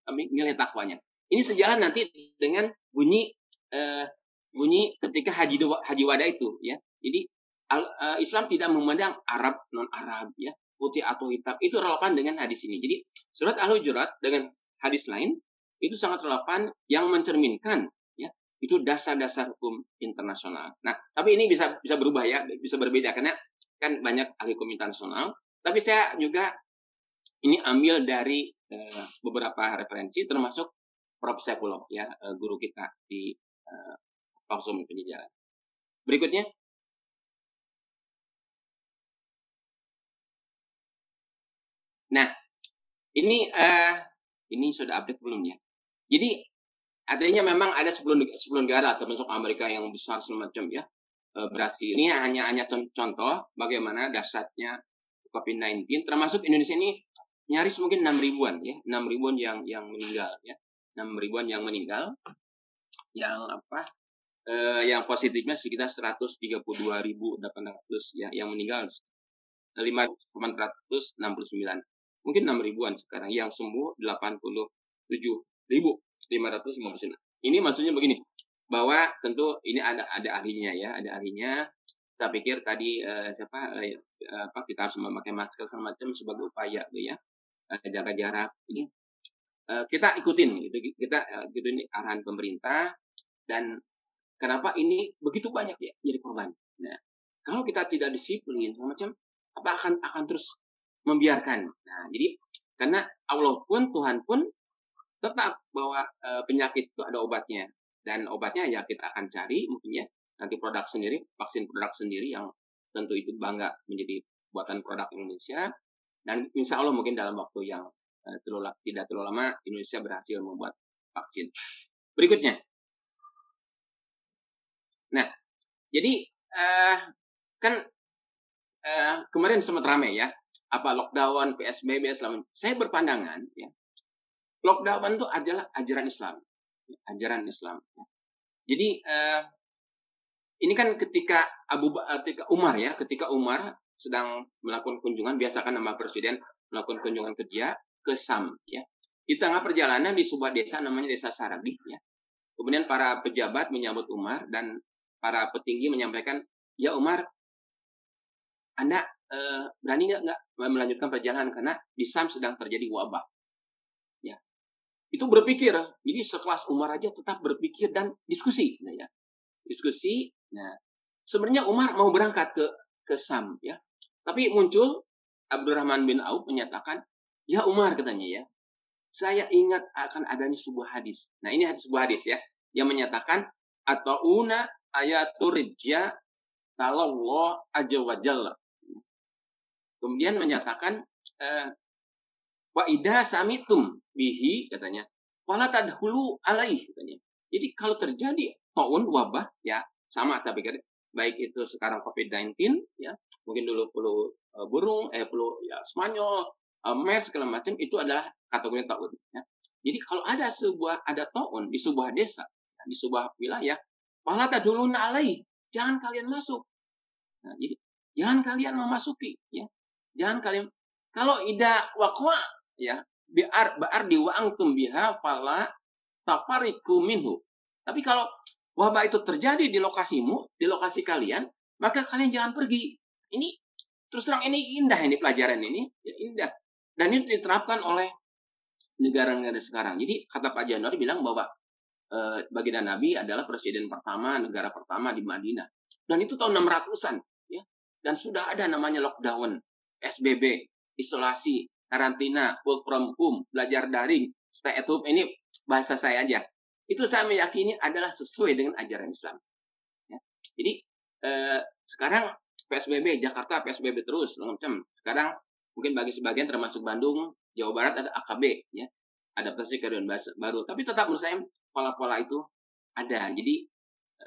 kami nilai takwanya. Ini sejalan nanti dengan bunyi uh, bunyi ketika haji haji wada itu ya. Jadi uh, Islam tidak memandang Arab non Arab ya, putih atau hitam. Itu relevan dengan hadis ini. Jadi surat Al-Hujurat dengan hadis lain itu sangat relevan yang mencerminkan ya itu dasar-dasar hukum internasional. Nah, tapi ini bisa bisa berubah ya, bisa berbeda karena kan banyak ahli hukum internasional. Tapi saya juga ini ambil dari uh, beberapa referensi termasuk Prof. Saifullah ya eh, guru kita di uh, Fakultas Pendidikan. Berikutnya Nah, ini uh, ini sudah update belum ya? Jadi artinya memang ada 10 10 negara termasuk Amerika yang besar semacam ya berhasil. Ini hanya hanya contoh bagaimana dasarnya COVID-19 termasuk Indonesia ini nyaris mungkin 6 ribuan ya, 6 ribuan yang yang meninggal ya. 6 ribuan yang meninggal yang apa eh, yang positifnya sekitar 132.800 ya yang meninggal 5.469 mungkin 6 ribuan sekarang yang sembuh 87.559 ini maksudnya begini bahwa tentu ini ada ada ahlinya ya ada ahlinya. Saya pikir tadi uh, siapa uh, apa kita harus memakai masker segala macam sebagai upaya gitu ya uh, jaga jarak ini. Uh, kita ikutin gitu kita uh, ikutin arahan pemerintah. Dan kenapa ini begitu banyak ya jadi korban? Nah kalau kita tidak disiplin segala macam apa akan akan terus membiarkan. Nah jadi karena Allah pun Tuhan pun tetap bahwa uh, penyakit itu ada obatnya. Dan obatnya ya kita akan cari mungkin ya nanti produk sendiri vaksin produk sendiri yang tentu itu bangga menjadi buatan produk Indonesia. Dan insya Allah mungkin dalam waktu yang uh, terlalu, tidak terlalu lama Indonesia berhasil membuat vaksin. Berikutnya. Nah jadi uh, kan uh, kemarin sempat ramai ya apa lockdown PSBB selama saya berpandangan ya lockdown itu adalah ajaran Islam. Ajaran Islam. Jadi uh, ini kan ketika Abu eh, ketika Umar ya, ketika Umar sedang melakukan kunjungan, biasakan nama presiden melakukan kunjungan kerja ke Sam ya. Di tengah perjalanan di sebuah desa namanya desa Sarabi ya. Kemudian para pejabat menyambut Umar dan para petinggi menyampaikan, ya Umar, Anda uh, berani nggak melanjutkan perjalanan karena di Sam sedang terjadi wabah itu berpikir. Jadi sekelas Umar aja tetap berpikir dan diskusi. Nah, ya. Diskusi. Nah, sebenarnya Umar mau berangkat ke ke Sam ya. Tapi muncul Abdurrahman bin Auf menyatakan, "Ya Umar," katanya ya. "Saya ingat akan adanya sebuah hadis." Nah, ini sebuah hadis ya yang menyatakan atau una ayatul rijya Allah aja wajalla. Kemudian menyatakan eh, wa ida samitum bihi katanya wala tadhulu alaih katanya. Jadi kalau terjadi taun wabah ya sama saya pikir baik itu sekarang COVID-19 ya mungkin dulu flu uh, burung eh flu ya Spanyol uh, MERS segala macam itu adalah kategori taun ya. Jadi kalau ada sebuah ada taun di sebuah desa di sebuah wilayah wala tadhuluna alaih jangan kalian masuk. Nah, jadi jangan kalian memasuki ya. Jangan kalian kalau ida wakwa ya biar biar diwangtum biha fala tafariku minhu. Tapi kalau wabah itu terjadi di lokasimu, di lokasi kalian, maka kalian jangan pergi. Ini terus terang ini indah ini pelajaran ini, ya indah. Dan itu diterapkan oleh negara-negara sekarang. Jadi kata Pak Januari bilang bahwa e, baginda Nabi adalah presiden pertama, negara pertama di Madinah. Dan itu tahun 600-an. Ya. Dan sudah ada namanya lockdown, SBB, isolasi, karantina, work from home, belajar daring, stay at home, ini bahasa saya aja. Itu saya meyakini adalah sesuai dengan ajaran Islam. Ya. Jadi eh, sekarang PSBB Jakarta PSBB terus macam. Sekarang mungkin bagi sebagian termasuk Bandung, Jawa Barat ada AKB ya. Adaptasi keadaan baru. Tapi tetap menurut saya pola-pola itu ada. Jadi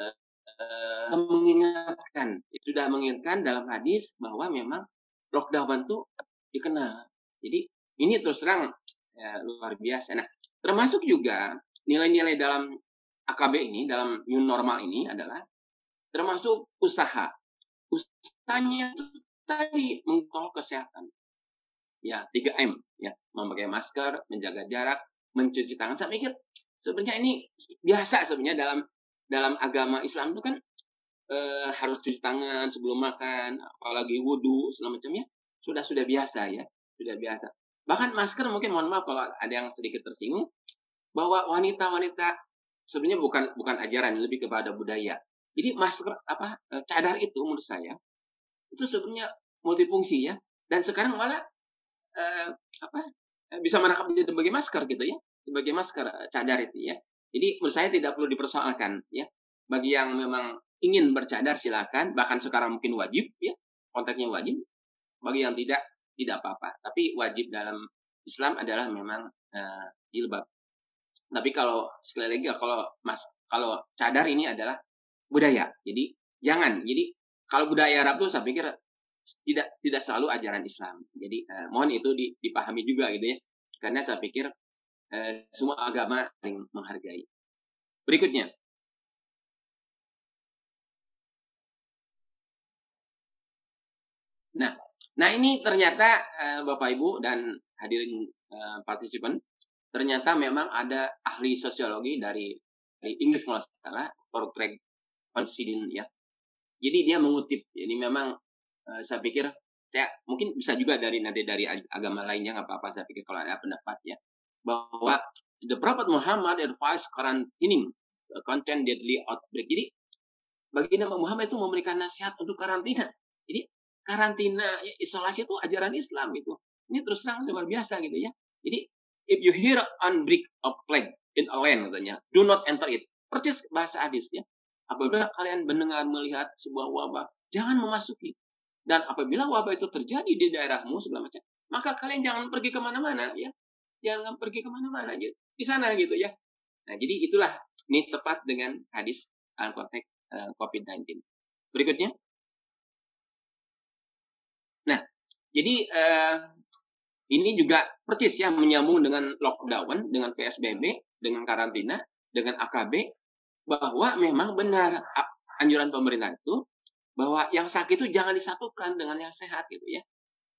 eh, eh, mengingatkan sudah mengingatkan dalam hadis bahwa memang lockdown itu dikenal jadi ini terus terang ya, luar biasa. Nah, termasuk juga nilai-nilai dalam AKB ini, dalam new normal ini adalah termasuk usaha. Usahanya itu tadi mengkol kesehatan. Ya, 3M. Ya, memakai masker, menjaga jarak, mencuci tangan. Saya pikir sebenarnya ini biasa sebenarnya dalam dalam agama Islam itu kan e, harus cuci tangan sebelum makan, apalagi wudhu, segala macamnya sudah sudah biasa ya sudah biasa. Bahkan masker mungkin mohon maaf kalau ada yang sedikit tersinggung bahwa wanita-wanita sebenarnya bukan bukan ajaran lebih kepada budaya. Jadi masker apa e, cadar itu menurut saya itu sebenarnya multifungsi ya dan sekarang malah eh, apa e, bisa menangkap sebagai masker gitu ya sebagai masker e, cadar itu ya. Jadi menurut saya tidak perlu dipersoalkan ya bagi yang memang ingin bercadar silakan bahkan sekarang mungkin wajib ya konteksnya wajib bagi yang tidak tidak apa-apa. Tapi wajib dalam Islam adalah memang uh, jilbab. Tapi kalau sekali lagi kalau mas kalau cadar ini adalah budaya. Jadi jangan. Jadi kalau budaya Arab itu saya pikir tidak tidak selalu ajaran Islam. Jadi uh, mohon itu dipahami juga gitu ya. Karena saya pikir uh, semua agama saling menghargai. Berikutnya. Nah, Nah ini ternyata uh, Bapak Ibu dan hadirin uh, partisipan, ternyata memang ada ahli sosiologi dari, dari Inggris kalau salah, Dr. Greg Considine ya. Jadi dia mengutip. Jadi memang uh, saya pikir saya mungkin bisa juga dari nanti dari agama lainnya nggak apa-apa saya pikir kalau ada pendapat ya bahwa the Prophet Muhammad advised quarantining content deadly outbreak. Jadi bagi Nabi Muhammad itu memberikan nasihat untuk karantina. Jadi karantina ya, isolasi itu ajaran Islam itu. Ini terus terang luar biasa gitu ya. Jadi if you hear an break of plague in a land katanya, do not enter it. Persis bahasa hadis ya. Apabila kalian mendengar melihat sebuah wabah, jangan memasuki. Dan apabila wabah itu terjadi di daerahmu segala macam, maka kalian jangan pergi ke mana-mana ya. Jangan pergi ke mana-mana aja. Di sana gitu ya. Nah, jadi itulah ini tepat dengan hadis al-konteks uh, COVID-19. Berikutnya. Nah, jadi uh, ini juga persis ya menyambung dengan lockdown, dengan PSBB, dengan karantina, dengan AKB, bahwa memang benar anjuran pemerintah itu bahwa yang sakit itu jangan disatukan dengan yang sehat gitu ya.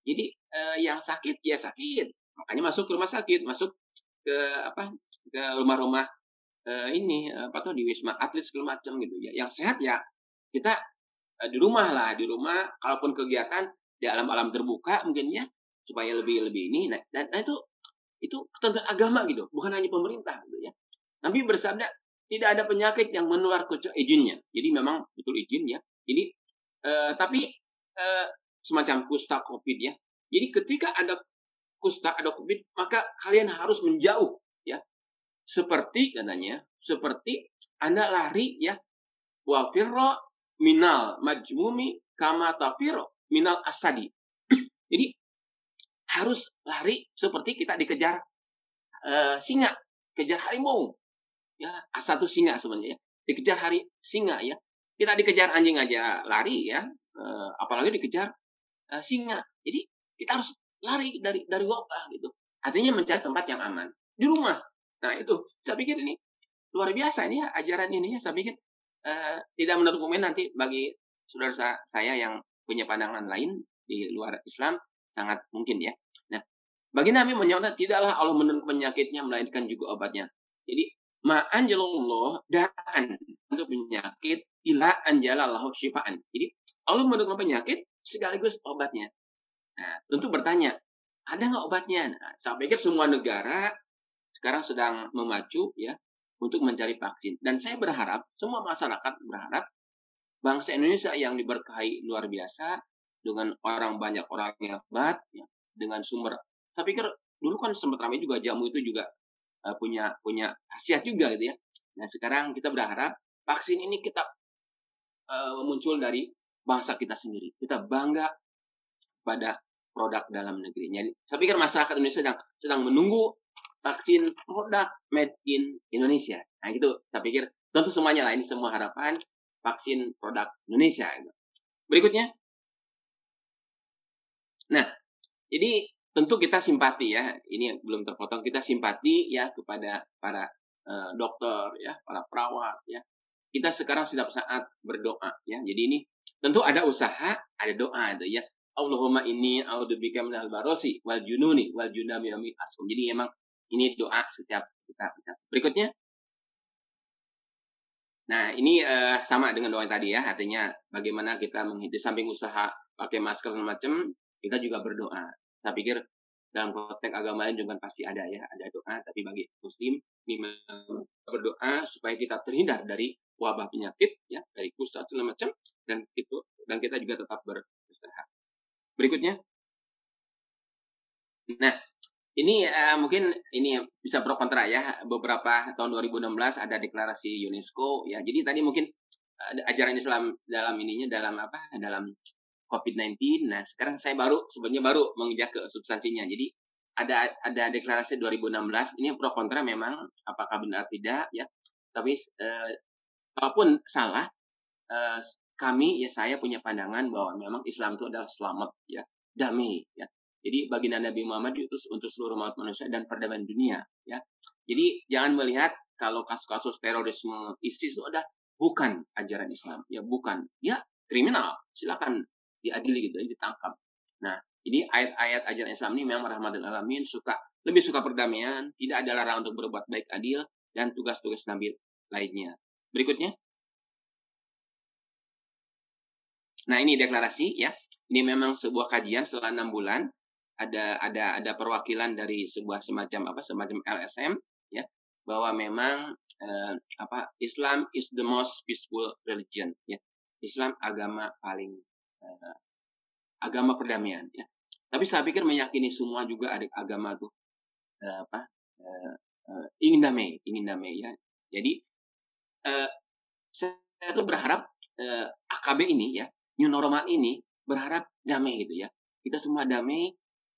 Jadi eh, yang sakit ya sakit, makanya masuk ke rumah sakit, masuk ke apa ke rumah-rumah eh, ini apa tuh di wisma atlet segala macam gitu ya. Yang sehat ya kita eh, di rumah lah, di rumah kalaupun kegiatan di alam-alam terbuka mungkin ya supaya lebih lebih ini. Nah, dan nah itu itu ketentuan agama gitu, bukan hanya pemerintah gitu ya. Nabi bersabda tidak ada penyakit yang menular kecuali izinnya. Jadi memang betul izin ya. Jadi Uh, tapi uh, semacam kusta COVID ya. Jadi ketika ada kusta, ada COVID, maka kalian harus menjauh ya. Seperti katanya, seperti Anda lari ya. Wafirro minal majmumi kama tafiro minal asadi. (clears throat) Jadi harus lari seperti kita dikejar uh, singa, kejar harimau. Ya, satu singa sebenarnya. Dikejar hari singa ya. Kita dikejar anjing aja lari ya, uh, apalagi dikejar uh, singa. Jadi kita harus lari dari dari wabah gitu. Artinya mencari tempat yang aman di rumah. Nah itu saya pikir ini luar biasa ini ya ajaran ini ya saya pikir uh, tidak menutup komen nanti bagi saudara saya yang punya pandangan lain di luar Islam sangat mungkin ya. Nah, bagi Nabi menyatakan tidaklah Allah menurunkan penyakitnya melainkan juga obatnya. Jadi ma'anjalallah dan untuk penyakit ila anjalallahu syifaan. Jadi Allah menurunkan penyakit sekaligus obatnya. Nah, tentu bertanya, ada nggak obatnya? Nah, saya pikir semua negara sekarang sedang memacu ya untuk mencari vaksin. Dan saya berharap, semua masyarakat berharap bangsa Indonesia yang diberkahi luar biasa dengan orang banyak orang yang hebat, ya, dengan sumber. Saya pikir dulu kan sempat ramai juga jamu itu juga uh, punya punya khasiat juga gitu ya. Nah sekarang kita berharap vaksin ini kita uh, muncul dari bangsa kita sendiri. Kita bangga pada produk dalam negerinya. Saya pikir masyarakat Indonesia sedang sedang menunggu vaksin produk made in Indonesia. Nah itu saya pikir tentu semuanya lah ini semua harapan vaksin produk Indonesia. Berikutnya. Nah, jadi tentu kita simpati ya. Ini belum terpotong kita simpati ya kepada para uh, dokter ya, para perawat ya, kita sekarang setiap saat berdoa ya. Jadi ini tentu ada usaha, ada doa itu ya. Allahumma ini a'udzubika minal barosi wal jununi wal junami asum. Jadi emang ini doa setiap kita. Berikutnya Nah, ini uh, sama dengan doa yang tadi ya, artinya bagaimana kita menghidup samping usaha pakai masker dan macam, kita juga berdoa. Saya pikir dalam konteks agama lain juga pasti ada ya, ada doa, tapi bagi muslim ini berdoa supaya kita terhindar dari wabah penyakit ya dari kusta segala macam dan itu dan kita juga tetap beristirahat. Berikutnya, nah ini uh, mungkin ini bisa pro kontra ya. Beberapa tahun 2016 ada deklarasi UNESCO ya. Jadi tadi mungkin uh, ajaran Islam dalam ininya dalam apa dalam COVID-19 nah sekarang saya baru sebenarnya baru menginjak ke substansinya. Jadi ada ada deklarasi 2016 ini pro kontra memang apakah benar tidak ya. Tapi uh, kalaupun salah, uh, kami ya saya punya pandangan bahwa memang Islam itu adalah selamat ya, damai ya. Jadi bagi Nabi Muhammad itu untuk seluruh umat manusia dan perdamaian dunia ya. Jadi jangan melihat kalau kasus-kasus terorisme ISIS itu ada bukan ajaran Islam ya bukan ya kriminal silakan diadili gitu ditangkap. Nah jadi ayat-ayat ajaran Islam ini memang rahmatul alamin suka lebih suka perdamaian tidak ada larangan untuk berbuat baik adil dan tugas-tugas Nabi lainnya. Berikutnya. Nah ini deklarasi ya. Ini memang sebuah kajian setelah enam bulan ada ada ada perwakilan dari sebuah semacam apa semacam LSM ya bahwa memang eh, apa Islam is the most peaceful religion ya. Islam agama paling eh, agama perdamaian ya. Tapi saya pikir meyakini semua juga ada agama tuh eh, apa eh, eh, ingin damai ingin damai ya. Jadi eh, saya tuh berharap eh, AKB ini ya new normal ini berharap damai gitu ya. Kita semua damai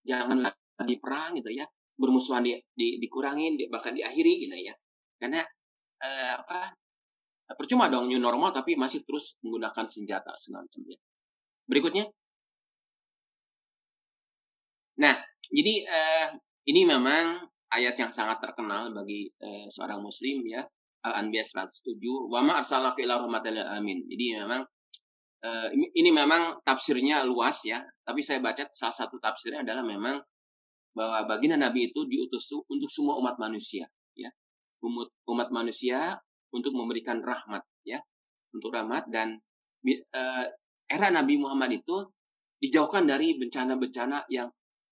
jangan lagi perang gitu ya. Bermusuhan di, di, dikurangin di, bahkan diakhiri gitu ya. Karena eh, apa percuma dong new normal tapi masih terus menggunakan senjata segala ya. Berikutnya. Nah jadi eh, ini memang ayat yang sangat terkenal bagi eh, seorang muslim ya. Al-Anbiya 107 wa ma arsalaka ila alamin. Jadi memang uh, ini, ini memang tafsirnya luas ya, tapi saya baca salah satu tafsirnya adalah memang bahwa baginda Nabi itu diutus untuk semua umat manusia, ya, umat, umat manusia untuk memberikan rahmat, ya, untuk rahmat dan uh, era Nabi Muhammad itu dijauhkan dari bencana-bencana yang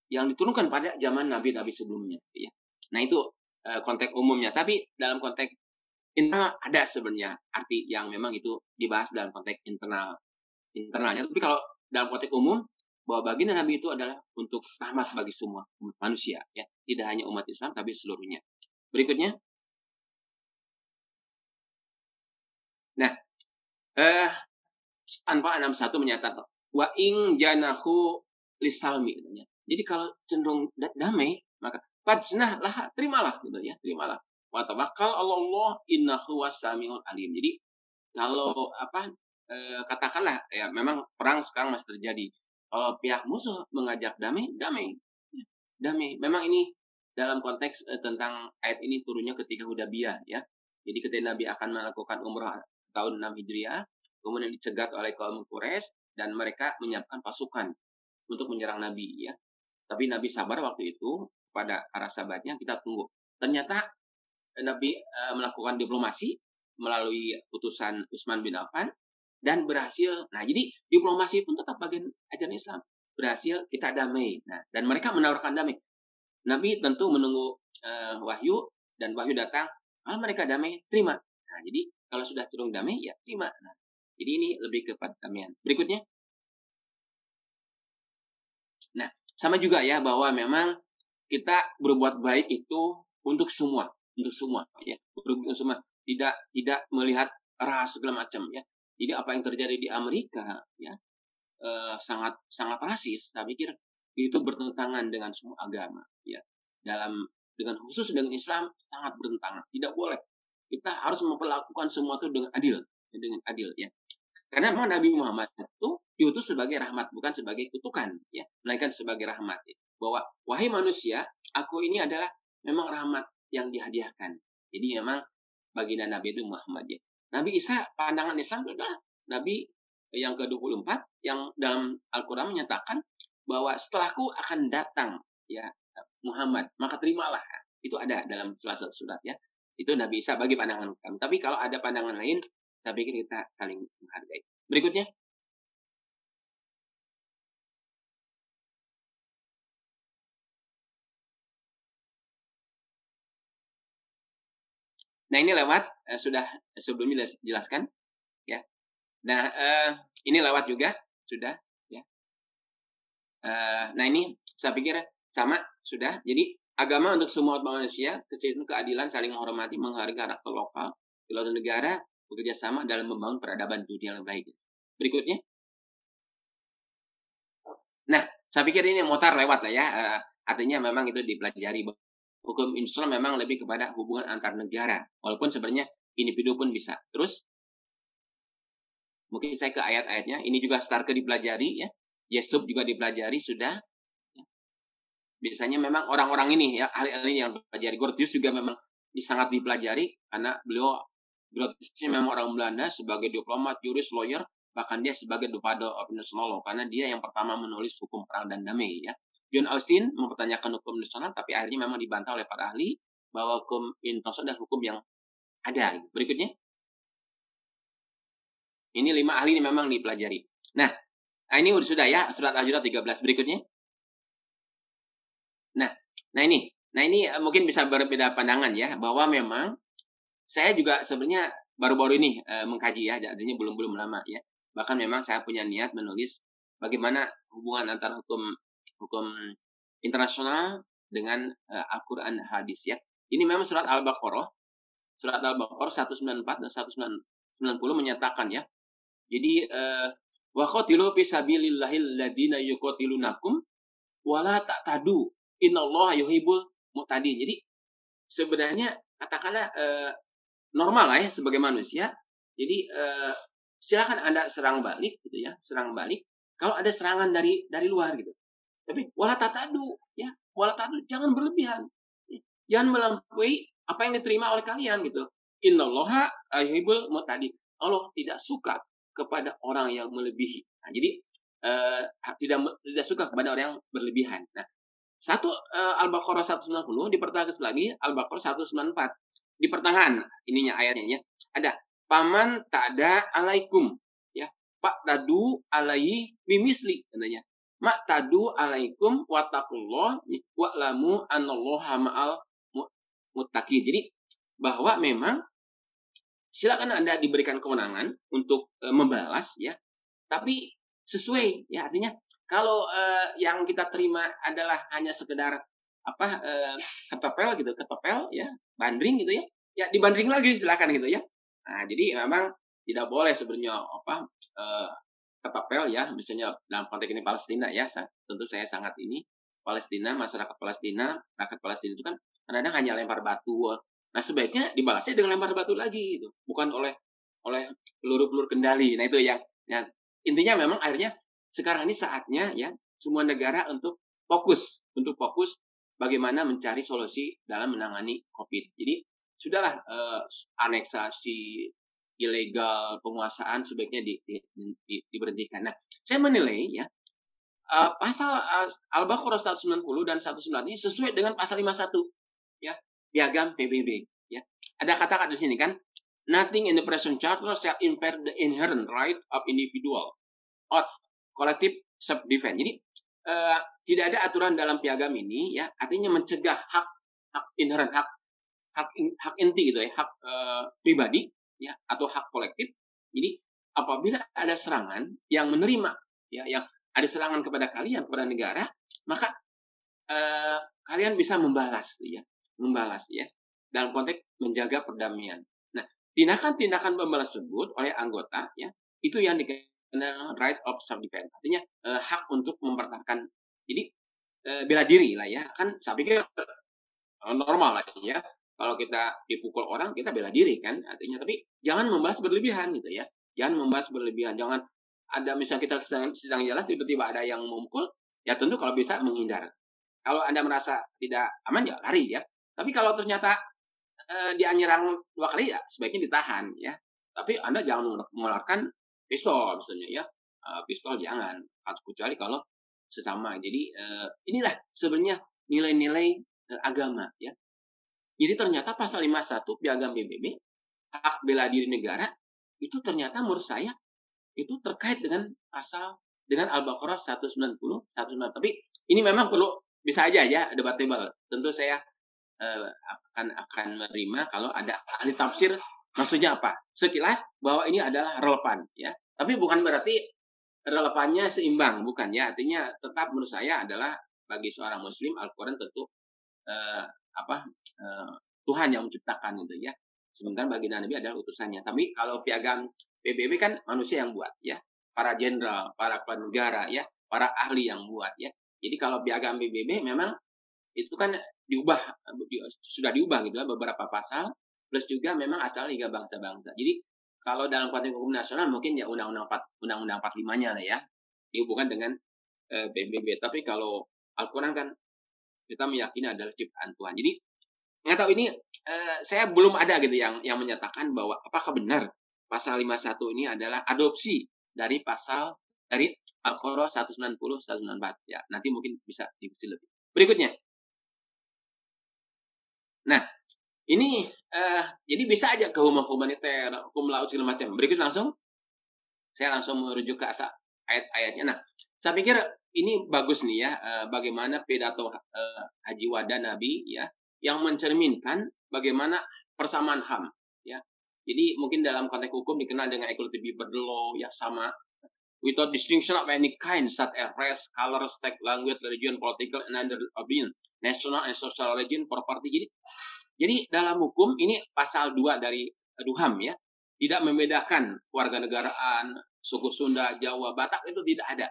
yang diturunkan pada zaman Nabi-Nabi sebelumnya, ya. Nah itu uh, konteks umumnya, tapi dalam konteks internal ada sebenarnya arti yang memang itu dibahas dalam konteks internal internalnya. Tapi kalau dalam konteks umum, bahwa baginda Nabi itu adalah untuk rahmat bagi semua umat manusia, ya, tidak hanya umat Islam tapi seluruhnya. Berikutnya, nah, eh, tanpa 61 menyatakan wa ing janahu lisalmi katanya. Jadi kalau cenderung damai, maka fajnah lah, terimalah gitu ya, terimalah. Wa tawakkal Allah innahu wasamiul alim. Jadi kalau apa eh, katakanlah ya memang perang sekarang masih terjadi. Kalau pihak musuh mengajak damai, damai, ya, damai. Memang ini dalam konteks eh, tentang ayat ini turunnya ketika Hudaybiyah ya. Jadi ketika Nabi akan melakukan umrah tahun 6 Hijriah, kemudian dicegat oleh kaum Quraisy dan mereka menyiapkan pasukan untuk menyerang Nabi ya. Tapi Nabi sabar waktu itu pada para sahabatnya kita tunggu. Ternyata eh, Nabi uh, melakukan diplomasi melalui putusan Utsman bin Affan dan berhasil. Nah, jadi diplomasi pun tetap bagian ajaran Islam. Berhasil kita damai. Nah, dan mereka menawarkan damai. Nabi tentu menunggu uh, wahyu dan wahyu datang. Kalau mereka damai, terima. Nah, jadi kalau sudah cenderung damai, ya terima. Nah, jadi ini lebih kepada damaian. Berikutnya. Nah, sama juga ya bahwa memang kita berbuat baik itu untuk semua, untuk semua ya, untuk semua. Tidak tidak melihat ras segala macam ya. Jadi apa yang terjadi di Amerika ya eh, sangat sangat rasis. Saya pikir itu bertentangan dengan semua agama ya. Dalam dengan khusus dengan Islam sangat bertentangan. Tidak boleh. Kita harus memperlakukan semua itu dengan adil, dengan adil ya. Karena memang Nabi Muhammad itu diutus sebagai rahmat, bukan sebagai kutukan, ya, melainkan sebagai rahmat. Ya. Bahwa wahai manusia, aku ini adalah memang rahmat yang dihadiahkan. Jadi memang baginda Nabi itu Muhammad ya. Nabi Isa pandangan Islam adalah Nabi yang ke-24 yang dalam Al-Quran menyatakan bahwa setelahku akan datang ya Muhammad, maka terimalah. Itu ada dalam salah satu surat ya. Itu Nabi Isa bagi pandangan kami. Tapi kalau ada pandangan lain, saya pikir kita saling menghargai. Berikutnya. Nah ini lewat eh, sudah sebelumnya jelaskan ya. Nah eh, ini lewat juga sudah ya. Eh, nah ini saya pikir sama sudah. Jadi agama untuk semua manusia, kesehatan keadilan, saling menghormati, menghargai karakter lokal, kedaulatan negara, bekerja sama dalam membangun peradaban dunia yang baik. Berikutnya. Nah, saya pikir ini motor lewat lah ya. Uh, artinya memang itu dipelajari hukum Islam memang lebih kepada hubungan antar negara. Walaupun sebenarnya individu pun bisa. Terus, mungkin saya ke ayat-ayatnya. Ini juga Starke dipelajari ya. Yesub juga dipelajari sudah. Biasanya memang orang-orang ini ya, ahli-ahli yang dipelajari. Gortius juga memang sangat dipelajari karena beliau Grotiusnya memang orang Belanda sebagai diplomat, juris, lawyer, bahkan dia sebagai Father of International Law karena dia yang pertama menulis hukum perang dan damai ya. John Austin mempertanyakan hukum internasional, tapi akhirnya memang dibantah oleh para ahli bahwa hukum internasional adalah hukum yang ada. Berikutnya, ini lima ahli ini memang dipelajari. Nah, Nah, ini sudah ya, surat Al-Hujurat 13 berikutnya. Nah, nah ini, nah ini eh, mungkin bisa berbeda pandangan ya, bahwa memang saya juga sebenarnya baru-baru ini e, mengkaji ya, jadinya belum belum lama ya. Bahkan memang saya punya niat menulis bagaimana hubungan antara hukum hukum internasional dengan e, Al-Qur'an hadis ya. Ini memang surat Al-Baqarah. Surat Al-Baqarah 194 dan 190 menyatakan ya. Jadi eh wa qatilu fi sabilillahil ladina yuqatilunakum wala ta'tadu innallaha yuhibbul mu'tadin. Jadi sebenarnya katakanlah eh, normal lah ya sebagai manusia. Jadi eh, silakan Anda serang balik gitu ya, serang balik kalau ada serangan dari dari luar gitu. Tapi wala tatadu ya, wala tadu jangan berlebihan. Jangan melampaui apa yang diterima oleh kalian gitu. Innallaha yuhibbul mu'tadin. Allah tidak suka kepada orang yang melebihi. Nah, jadi uh, tidak tidak suka kepada orang yang berlebihan. Nah, satu uh, Al-Baqarah 190 dipertegas lagi Al-Baqarah 194 di pertengahan ininya ayatnya ya. Ada paman tak ada alaikum ya. Pak tadu alaihi mimisli katanya. Mak tadu alaikum watakullah wa'lamu anallaha ma'al muttaqin. Jadi bahwa memang silakan Anda diberikan kewenangan untuk e, membalas ya. Tapi sesuai ya artinya kalau e, yang kita terima adalah hanya sekedar apa e, ketopel gitu, ketopel ya, bandring gitu ya. Ya dibanding lagi silakan gitu ya. Nah, jadi memang tidak boleh sebenarnya apa e, ketopel ya, misalnya dalam konteks ini Palestina ya, tentu saya sangat ini Palestina, masyarakat Palestina, rakyat Palestina itu kan kadang-kadang hanya lempar batu, Nah sebaiknya dibalasnya dengan lempar batu lagi gitu, bukan oleh oleh peluru-peluru kendali. Nah itu yang ya, intinya memang akhirnya sekarang ini saatnya ya semua negara untuk fokus untuk fokus bagaimana mencari solusi dalam menangani COVID. Jadi sudahlah eh, aneksasi ilegal penguasaan sebaiknya di, di, di, diberhentikan. Nah, saya menilai ya uh, pasal uh, Al-Baqarah 190 dan 190 ini sesuai dengan pasal 51 ya piagam PBB. Ya. Ada kata-kata di sini kan, nothing in the present charter shall impair the inherent right of individual or collective self-defense. Jadi uh, tidak ada aturan dalam piagam ini ya artinya mencegah hak hak inherent hak hak hak inti gitu ya hak uh, pribadi ya atau hak kolektif. Jadi apabila ada serangan yang menerima ya yang ada serangan kepada kalian kepada negara maka uh, kalian bisa membalas ya membalas ya dalam konteks menjaga perdamaian. Nah, tindakan-tindakan membalas tersebut oleh anggota ya itu yang dikenal right of self defense. Artinya eh, hak untuk mempertahankan jadi eh, bela diri lah ya. Kan saya pikir normal lah ya. Kalau kita dipukul orang kita bela diri kan artinya tapi jangan membahas berlebihan gitu ya. Jangan membahas berlebihan. Jangan ada misalnya kita sedang, sedang jalan tiba-tiba ada yang memukul ya tentu kalau bisa menghindar. Kalau Anda merasa tidak aman ya lari ya. Tapi kalau ternyata e, dia nyerang dua kali ya sebaiknya ditahan ya. Tapi Anda jangan mengeluarkan pistol misalnya ya. E, pistol jangan. Harus kecuali kalau sesama. Jadi e, inilah sebenarnya nilai-nilai e, agama ya. Jadi ternyata pasal 51 piagam PBB hak bela diri negara itu ternyata menurut saya itu terkait dengan pasal dengan Al-Baqarah 190 190. Tapi ini memang perlu bisa aja ya debatable. Tentu saya uh, akan akan menerima kalau ada ahli tafsir maksudnya apa sekilas bahwa ini adalah relevan ya tapi bukan berarti relevannya seimbang bukan ya artinya tetap menurut saya adalah bagi seorang muslim Al-Quran tentu uh, apa uh, Tuhan yang menciptakan itu ya. Sementara bagi Nabi adalah utusannya. Tapi kalau piagam PBB kan manusia yang buat ya. Para jenderal para kepala negara ya. Para ahli yang buat ya. Jadi kalau piagam PBB memang itu kan diubah sudah diubah gitu ya beberapa pasal. Plus juga memang asal Liga Bangsa-Bangsa. Jadi kalau dalam konteks hukum nasional mungkin ya undang-undang 4 undang-undang 45-nya lah ya. Dihubungkan dengan eh, PBB. Tapi kalau Al-Qur'an kan kita meyakini adalah ciptaan Tuhan. Jadi nggak tahu ini eh, saya belum ada gitu yang yang menyatakan bahwa apakah benar pasal 51 ini adalah adopsi dari pasal dari Al-Qur'an 190 194 ya. Nanti mungkin bisa diskusi lebih. Berikutnya Nah, ini uh, jadi bisa aja ke hukum humaniter, hukum laut segala macam. Berikut langsung saya langsung merujuk ke ayat-ayatnya. Nah, saya pikir ini bagus nih ya uh, bagaimana pidato uh, Haji Wada Nabi ya yang mencerminkan bagaimana persamaan HAM ya. Jadi mungkin dalam konteks hukum dikenal dengan equality before the law ya sama without distinction of any kind such as race, color, sex, language, religion, political, and other opinion, national and social religion, property. Jadi, jadi dalam hukum ini pasal 2 dari Duham ya, tidak membedakan warga negaraan, suku Sunda, Jawa, Batak itu tidak ada.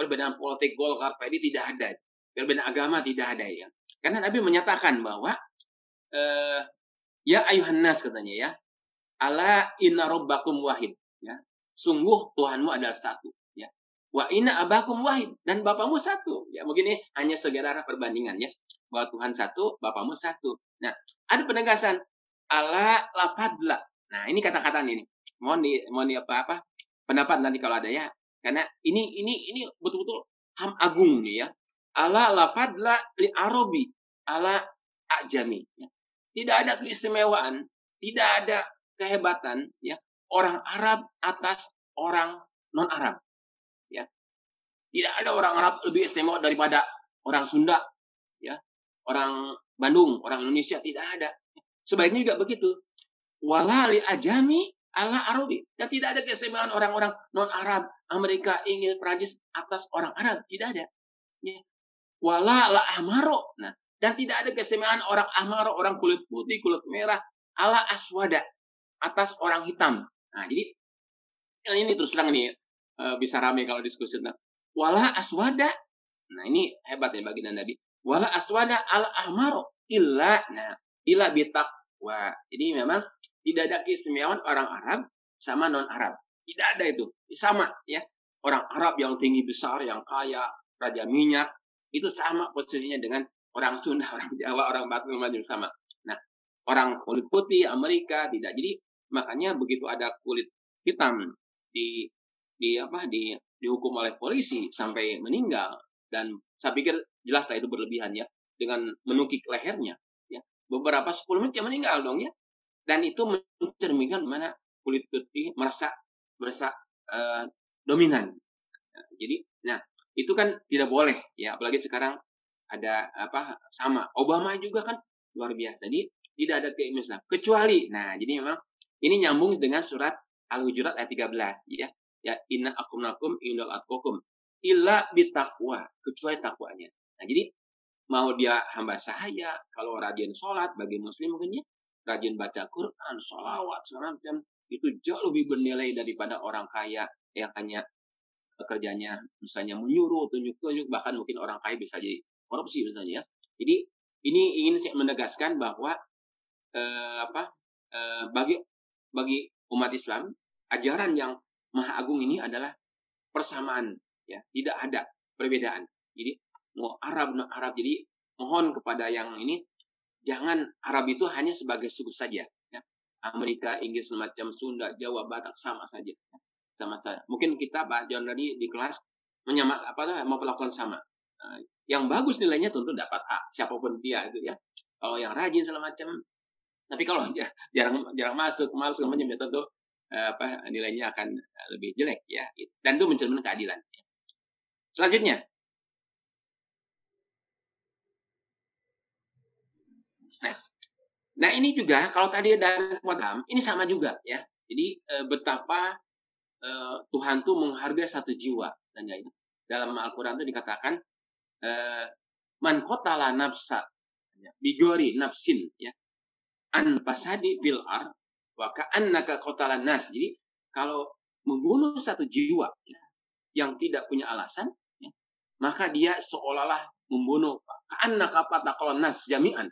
Perbedaan politik Golkar, PD tidak ada. Perbedaan agama tidak ada ya. Karena Nabi menyatakan bahwa eh, ya ayuhan nas katanya ya, ala inna rabbakum wahid ya. Sungguh Tuhanmu adalah satu ya. Wa inna abakum wahid dan bapamu satu. Ya, mungkin ini hanya segera perbandingan ya. Bahwa Tuhan satu, bapamu satu. Nah, ada penegasan ala lafadla Nah, ini kata-kata ini. Mohon di mohon di apa apa pendapat nanti kalau ada ya. Karena ini ini ini betul-betul ham agung nih ya. Ala lafadla li arabi ala ajami ya. Tidak ada keistimewaan, tidak ada kehebatan ya orang Arab atas orang non Arab. Ya. Tidak ada orang Arab lebih istimewa daripada orang Sunda ya. Orang Bandung, orang Indonesia tidak ada. Sebaliknya juga begitu walali ajami ala Arabi. Dan tidak ada keistimewaan orang-orang non-Arab, Amerika, Inggris, Prancis atas orang Arab. Tidak ada. Ya. Wala la ahmaro. Nah, dan tidak ada keistimewaan orang ahmaro, orang kulit putih, kulit merah, ala aswada atas orang hitam. Nah, jadi ini terus terang ini uh, bisa ramai kalau diskusi. Nah, wala aswada. Nah, ini hebat ya bagi Nabi. Wala aswada ala ahmaro illa nah illa bitak Wah, Jadi memang tidak ada keistimewaan orang Arab sama non Arab. Tidak ada itu. Sama ya. Orang Arab yang tinggi besar, yang kaya, raja minyak, itu sama posisinya dengan orang Sunda, (laughs) orang Jawa, orang Batak macam sama. Nah, orang kulit putih Amerika tidak. Jadi makanya begitu ada kulit hitam di di apa di dihukum oleh polisi sampai meninggal dan saya pikir jelas lah itu berlebihan ya dengan menukik lehernya beberapa 10 menit dia meninggal dong ya. Dan itu mencerminkan mana kulit putih merasa merasa uh, dominan. Jadi, nah itu kan tidak boleh ya, apalagi sekarang ada apa sama Obama juga kan luar biasa. Jadi tidak ada keinginan kecuali, nah jadi memang ini nyambung dengan surat Al-Hujurat ayat 13 ya. Ya inna akum nakum indal atkokum illa bitakwa kecuali takwanya. Nah jadi mau dia hamba sahaya, kalau rajin sholat bagi muslim mungkin ya, rajin baca Quran, sholawat, segala macam, itu jauh lebih bernilai daripada orang kaya yang hanya pekerjaannya misalnya menyuruh, tunjuk-tunjuk, bahkan mungkin orang kaya bisa jadi korupsi misalnya ya. Jadi ini ingin saya menegaskan bahwa eh, apa eh, bagi bagi umat Islam ajaran yang maha agung ini adalah persamaan ya, tidak ada perbedaan. Jadi mau Arab non Arab. Jadi mohon kepada yang ini jangan Arab itu hanya sebagai suku saja. Ya. Amerika, Inggris, semacam Sunda, Jawa, Batak sama saja. Ya. Sama saja. Mungkin kita Pak John tadi di kelas menyamak apa mau melakukan sama. Nah, yang bagus nilainya tentu dapat A, siapa pun dia itu ya. Kalau yang rajin segala macam, tapi kalau dia (laughs) jarang jarang masuk, malas segala macam ya tentu eh, apa nilainya akan lebih jelek ya. Dan itu mencerminkan keadilan. Selanjutnya, Nah, nah ini juga kalau tadi ada wadam, ini sama juga ya. Jadi e, betapa e, Tuhan tuh menghargai satu jiwa dan ya dalam Al-Qur'an itu dikatakan e, man kotala nafsa ya, bigori nafsin ya an pasadi bil ar wa ka'annaka kotala nas. Jadi kalau membunuh satu jiwa ya, yang tidak punya alasan ya, maka dia seolah-olah membunuh ka'annaka pataqalan nas jami'an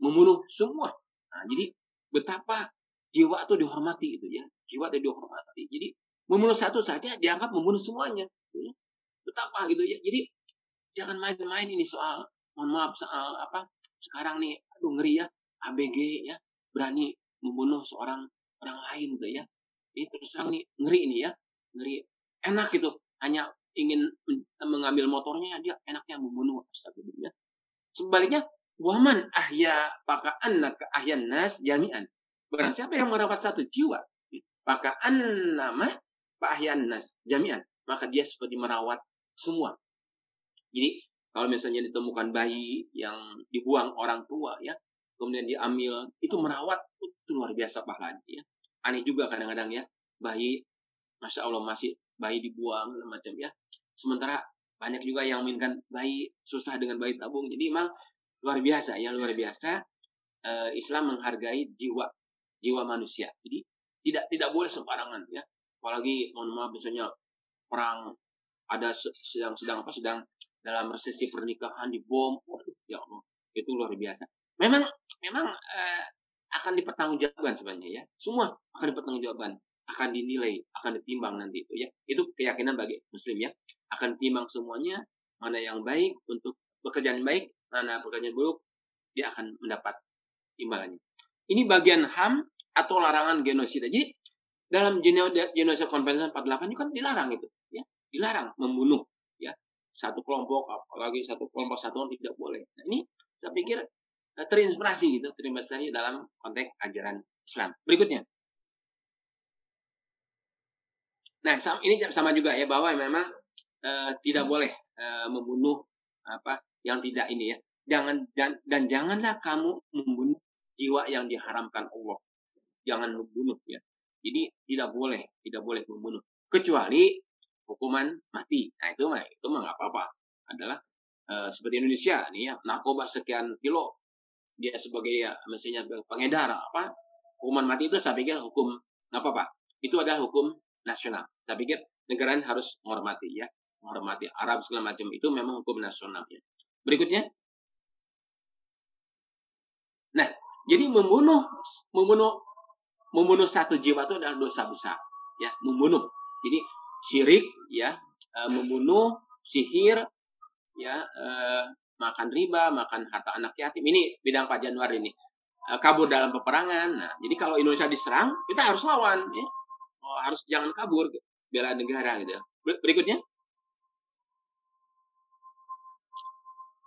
membunuh semua. Nah, jadi betapa jiwa itu dihormati itu ya. Jiwa itu dihormati. Jadi membunuh satu saja dianggap membunuh semuanya. Gitu ya. Betapa gitu ya. Jadi jangan main-main ini soal mohon maaf soal apa sekarang nih aduh ngeri ya ABG ya berani membunuh seorang orang lain gitu ya. Ini terus terang nih ngeri ini ya. Ngeri enak gitu hanya ingin mengambil motornya dia enaknya membunuh astagfirullah. Sebaliknya Waman ahya maka anak ahyan nas jami'an. Barang siapa yang mendapat satu jiwa, maka nama ahyan nas jami'an. maka dia seperti merawat semua. Jadi kalau misalnya ditemukan bayi yang dibuang orang tua ya, kemudian diambil, itu merawat itu luar biasa pahalanya ya. Aneh juga kadang-kadang ya, bayi Masya Allah masih bayi dibuang macam ya. Sementara banyak juga yang menginginkan bayi susah dengan bayi tabung. Jadi memang luar biasa ya, luar biasa. Uh, Islam menghargai jiwa jiwa manusia. Jadi tidak tidak boleh sembarangan ya. Apalagi mohon maaf misalnya perang ada sedang sedang apa sedang dalam resesi pernikahan di bom, ya Allah, itu luar biasa. Memang memang uh, akan dipertanggungjawabkan sebenarnya ya. Semua akan dipertanggungjawabkan, akan dinilai, akan ditimbang nanti itu ya. Itu keyakinan bagi muslim ya. Akan timbang semuanya mana yang baik untuk pekerjaan baik, mana pekerjaan buruk, dia akan mendapat imbalannya. Ini bagian HAM atau larangan genosida. Jadi dalam Genosida Convention 48 itu kan dilarang itu, ya. Dilarang membunuh satu kelompok apalagi satu kelompok satuan tidak boleh. Nah, ini saya pikir eh, terinspirasi gitu, terinspirasi dalam konteks ajaran Islam. Berikutnya. Nah, ini sama juga ya bahwa memang uh, tidak boleh uh, membunuh apa yang tidak ini ya. Jangan dan, dan janganlah kamu membunuh jiwa yang diharamkan Allah. Jangan membunuh ya. Jadi tidak boleh, tidak boleh membunuh. Kecuali hukuman mati. Nah itu mah itu mah nggak apa-apa. Adalah uh, seperti Indonesia nih ya narkoba sekian kilo dia sebagai ya mestinya pengedar apa hukuman mati itu saya pikir hukum nggak apa-apa. Itu adalah hukum nasional. Saya pikir negara harus menghormati ya menghormati Arab segala macam itu memang hukum nasional ya. Berikutnya. Nah, jadi membunuh membunuh membunuh satu jiwa itu adalah dosa besar ya membunuh. Jadi syirik ya uh, membunuh sihir ya uh, makan riba makan harta anak yatim. Ini bidang Pak Januar ini. Uh, kabur dalam peperangan. Nah jadi kalau Indonesia diserang kita harus lawan ya. Oh, harus jangan kabur bela negara gitu. Berikutnya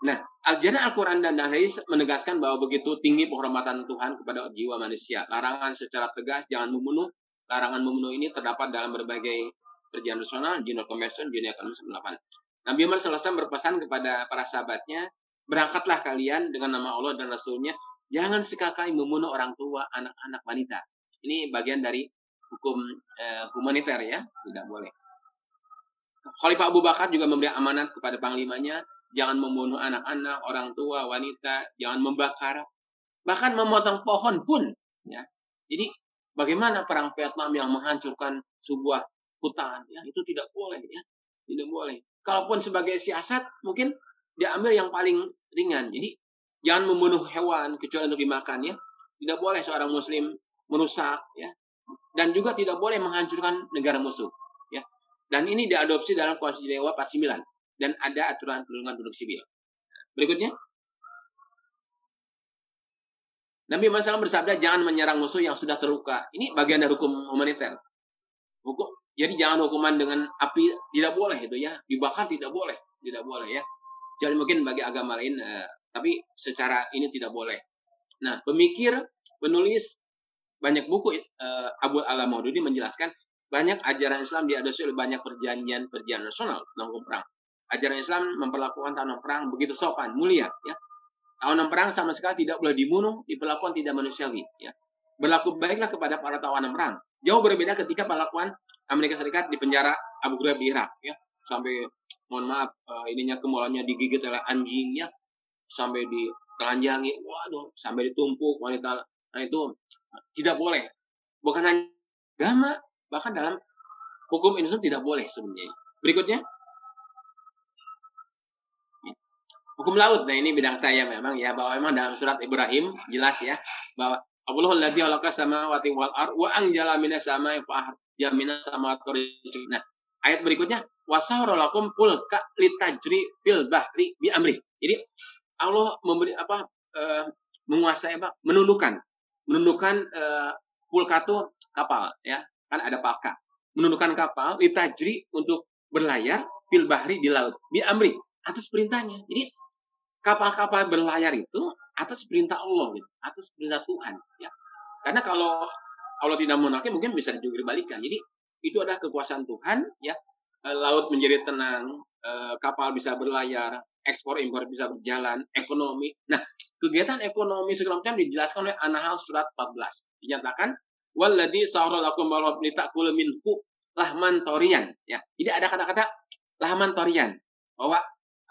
Nah, ajaran Al-Quran dan Hadis menegaskan bahwa begitu tinggi penghormatan Tuhan kepada jiwa manusia. Larangan secara tegas jangan membunuh. Larangan membunuh ini terdapat dalam berbagai perjanjian nasional, General Convention, Dunia Ekonomi 98. Nabi Muhammad SAW berpesan kepada para sahabatnya, berangkatlah kalian dengan nama Allah dan Rasulnya, jangan sekali membunuh orang tua, anak-anak wanita. Ini bagian dari hukum eh, humaniter ya, tidak boleh. Khalifah Abu Bakar juga memberi amanat kepada panglimanya, jangan membunuh anak-anak, orang tua, wanita, jangan membakar, bahkan memotong pohon pun. Ya. Jadi bagaimana perang Vietnam yang menghancurkan sebuah hutan ya? Itu tidak boleh ya. Tidak boleh. Kalaupun sebagai siasat mungkin diambil yang paling ringan. Jadi jangan membunuh hewan kecuali untuk dimakan ya. Tidak boleh seorang muslim merusak ya. Dan juga tidak boleh menghancurkan negara musuh ya. Dan ini diadopsi dalam konstitusi Dewa 49 dan ada aturan perlindungan penduduk sipil berikutnya Nabi Muhammad SAW bersabda jangan menyerang musuh yang sudah terluka. Ini bagian dari hukum humaniter. Hukum jadi jangan hukuman dengan api tidak boleh itu ya. Dibakar tidak boleh, tidak boleh ya. Jadi mungkin bagi agama lain, eh, tapi secara ini tidak boleh. Nah, pemikir, penulis banyak buku eh, Abu Ala Maududi menjelaskan banyak ajaran Islam diadopsi oleh banyak perjanjian-perjanjian nasional tentang perang. Ajaran Islam memperlakukan tanah perang begitu sopan, mulia ya. Tawanan perang sama sekali tidak boleh dibunuh, diperlakukan tidak manusiawi ya. Berlaku baiklah kepada para tawanan perang. Jauh berbeda ketika perlakuan Amerika Serikat di penjara Abu Ghraib di Irak ya sampai mohon maaf uh, ininya kemulanya digigit oleh anjing ya sampai ditelanjangi waduh sampai ditumpuk wanita nah itu tidak boleh bukan hanya agama bahkan dalam hukum Indonesia tidak boleh sebenarnya berikutnya hukum laut nah ini bidang saya memang ya bahwa memang dalam surat Ibrahim jelas ya bahwa Allah alladzi khalaqa samawati wal ard wa anjala minas samai fa sama Nah, ayat berikutnya wasahorolakum pulka litajri fil bahri bi amri. Jadi Allah memberi apa uh, menguasai apa menundukkan menundukkan uh, pulka itu kapal ya kan ada palka menundukkan kapal litajri untuk berlayar fil bahri di laut bi amri atas perintahnya. Jadi kapal-kapal berlayar itu atas perintah Allah gitu, atas perintah Tuhan ya. Karena kalau Allah tidak menolaknya mungkin bisa juga dibalikan. Jadi itu adalah kekuasaan Tuhan ya. uh, laut menjadi tenang, uh, kapal bisa berlayar, ekspor impor bisa berjalan, ekonomi. Nah, kegiatan ekonomi segala macam dijelaskan oleh An-Nahl surat 14. Dinyatakan walladzi sawra lakum litakulu minhu lahman torian ya. Jadi ada kata-kata lahman torian bahwa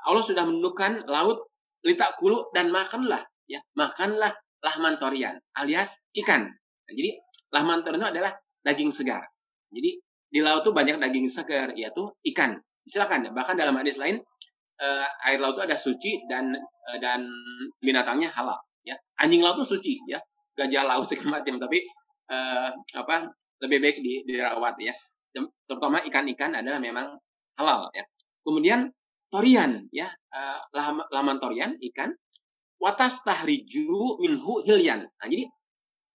Allah sudah menentukan laut litakulu dan makanlah ya. Makanlah lahman torian alias ikan. Nah, jadi lahman torian itu adalah daging segar. Jadi di laut itu banyak daging segar yaitu ikan. Silakan bahkan dalam hadis lain uh, air laut itu ada suci dan uh, dan binatangnya halal ya anjing laut itu suci ya gajah laut segala macam tapi uh, apa lebih baik di, dirawat ya terutama ikan-ikan adalah memang halal ya kemudian torian ya. Uh, laman torian ikan. Watas tahriju minhu hilyan. Nah, jadi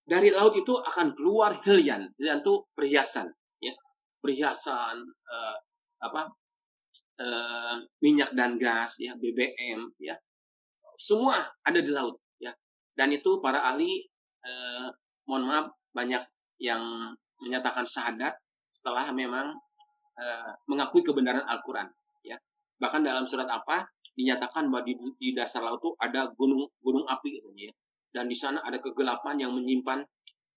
dari laut itu akan keluar hilyan. Hilyan itu perhiasan ya. Perhiasan uh, apa uh, minyak dan gas, ya BBM, ya. Semua ada di laut, ya. Dan itu para ahli, uh, mohon maaf banyak yang menyatakan syahadat setelah memang uh, mengakui kebenaran Al-Quran. Bahkan dalam surat apa dinyatakan bahwa di, di dasar laut itu ada gunung gunung api, gitu, ya. Dan di sana ada kegelapan yang menyimpan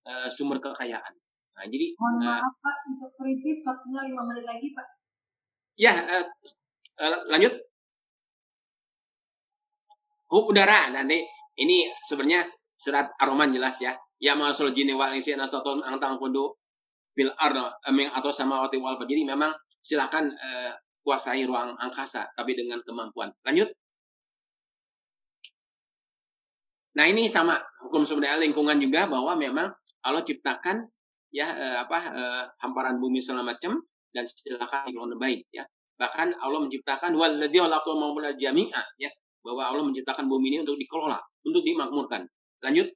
uh, sumber kekayaan. Nah, jadi mohon maaf uh, Pak, untuk kritis waktunya lima menit lagi Pak. Ya, uh, uh, lanjut. Hukum udara nanti ini sebenarnya surat Ar-Rahman jelas ya. Ya masul jini wal insi nasatun angtang kudu bil ardo emeng atau sama wati wal Jadi memang silakan uh, kuasai ruang angkasa tapi dengan kemampuan. Lanjut. Nah ini sama hukum sebenarnya lingkungan juga bahwa memang Allah ciptakan ya eh, apa eh, hamparan bumi segala macam dan silakan yang baik ya. Bahkan Allah menciptakan waladhi jami'a ya, bahwa Allah menciptakan bumi ini untuk dikelola, untuk dimakmurkan. Lanjut.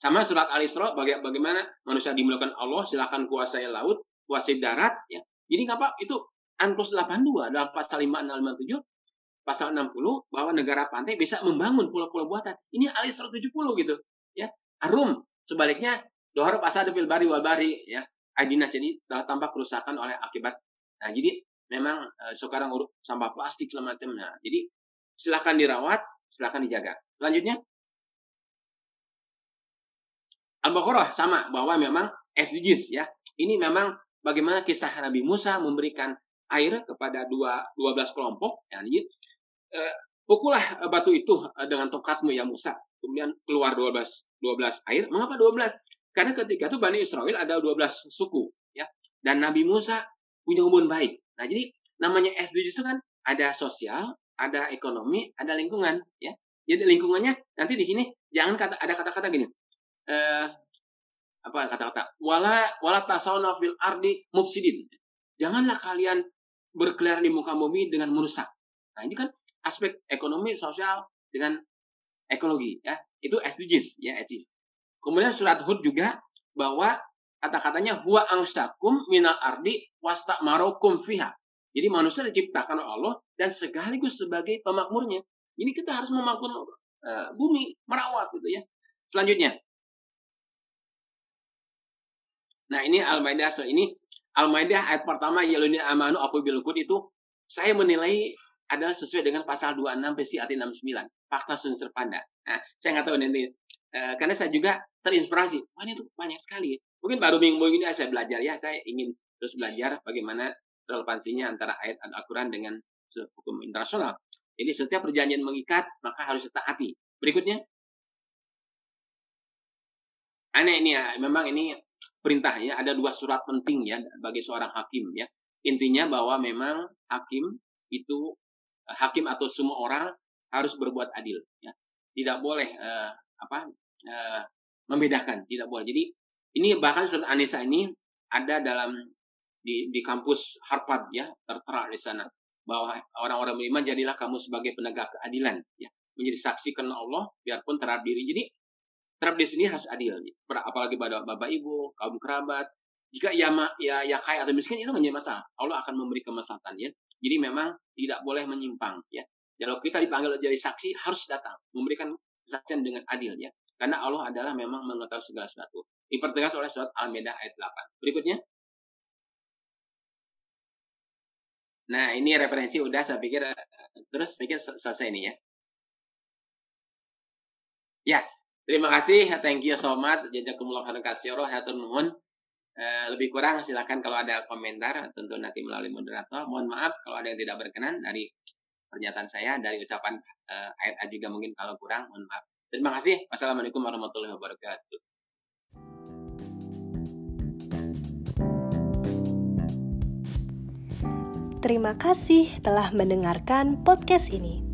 Sama surat Al-Isra bagaimana manusia dimulakan Allah, silakan kuasai laut, kuasai darat ya. Jadi apa? Itu Ankus 82 dalam pasal 5657 pasal 60 bahwa negara pantai bisa membangun pulau-pulau buatan. Ini Al-Isra 70 gitu ya. Arum sebaliknya dohar pasal fil bari wal bari ya Aidina jadi telah tampak kerusakan oleh akibat. Nah, jadi memang uh, sekarang urut sampah plastik segala macam. Nah, jadi silahkan dirawat, silahkan dijaga. Selanjutnya, Al-Baqarah sama bahwa memang SDGs ya. Ini memang bagaimana kisah Nabi Musa memberikan air kepada dua, 12 kelompok. Ya, jadi, uh, pukullah batu itu dengan tokatmu ya Musa. Kemudian keluar 12 12 air. Mengapa 12? Karena ketika itu Bani Israel ada 12 suku, ya. Dan Nabi Musa punya hubungan baik. Nah, jadi namanya SDGs itu kan ada sosial, ada ekonomi, ada lingkungan, ya. Jadi lingkungannya nanti di sini jangan kata ada kata-kata gini. Eh, apa kata-kata? Wala wala tasawna fil ardi mufsidin. Janganlah kalian berkeliaran di muka bumi dengan merusak. Nah, ini kan aspek ekonomi, sosial dengan ekologi, ya. Itu SDGs, ya, SDGs. Kemudian surat Hud juga bahwa kata-katanya huwa angstakum minal ardi wastakmarukum fiha. Jadi manusia diciptakan oleh Allah dan sekaligus sebagai pemakmurnya. Ini kita harus memakmur uh, bumi, merawat gitu ya. Selanjutnya. Nah, ini Al-Maidah ini Al-Maidah ayat pertama yaluni amanu aku bilukut itu saya menilai adalah sesuai dengan pasal 26 PSI 69 fakta unsur panda. Nah, saya nggak tahu nanti uh, karena saya juga terinspirasi. Wah ini tuh banyak sekali. Mungkin baru minggu ini saya belajar ya, saya ingin terus belajar bagaimana relevansinya antara ayat Al-Quran dengan hukum internasional. Jadi setiap perjanjian mengikat, maka harus ditaati. Berikutnya. Aneh ini ya, memang ini perintah ya, ada dua surat penting ya bagi seorang hakim ya. Intinya bahwa memang hakim itu hakim atau semua orang harus berbuat adil ya. Tidak boleh uh, apa uh, membedakan, tidak boleh. Jadi ini bahkan surat Anissa ini ada dalam di, di kampus Harvard ya tertera di sana bahwa orang-orang beriman jadilah kamu sebagai penegak keadilan ya menjadi saksi karena Allah biarpun terhadap diri jadi terhadap di sini harus adil apalagi pada bapak ibu kaum kerabat jika ya ya ya kaya atau miskin itu menjadi masalah Allah akan memberi kemaslahatan ya jadi memang tidak boleh menyimpang ya kalau kita dipanggil jadi saksi harus datang memberikan kesaksian dengan adil ya karena Allah adalah memang mengetahui segala sesuatu. Dipertegas oleh surat Al-Maidah ayat 8. Berikutnya. Nah, ini referensi udah saya pikir uh, terus saya pikir selesai ini ya. Ya, terima kasih. Thank you so much. Jazakumullah khairan katsira. Hatur nuhun. Uh, lebih kurang silakan kalau ada komentar tentu nanti melalui moderator. Mohon maaf kalau ada yang tidak berkenan dari pernyataan saya, dari ucapan uh, ayat-ayat juga mungkin kalau kurang, mohon maaf. Terima kasih. Wassalamualaikum warahmatullahi wabarakatuh. Terima kasih telah mendengarkan podcast ini.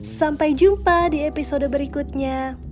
Sampai jumpa di episode berikutnya.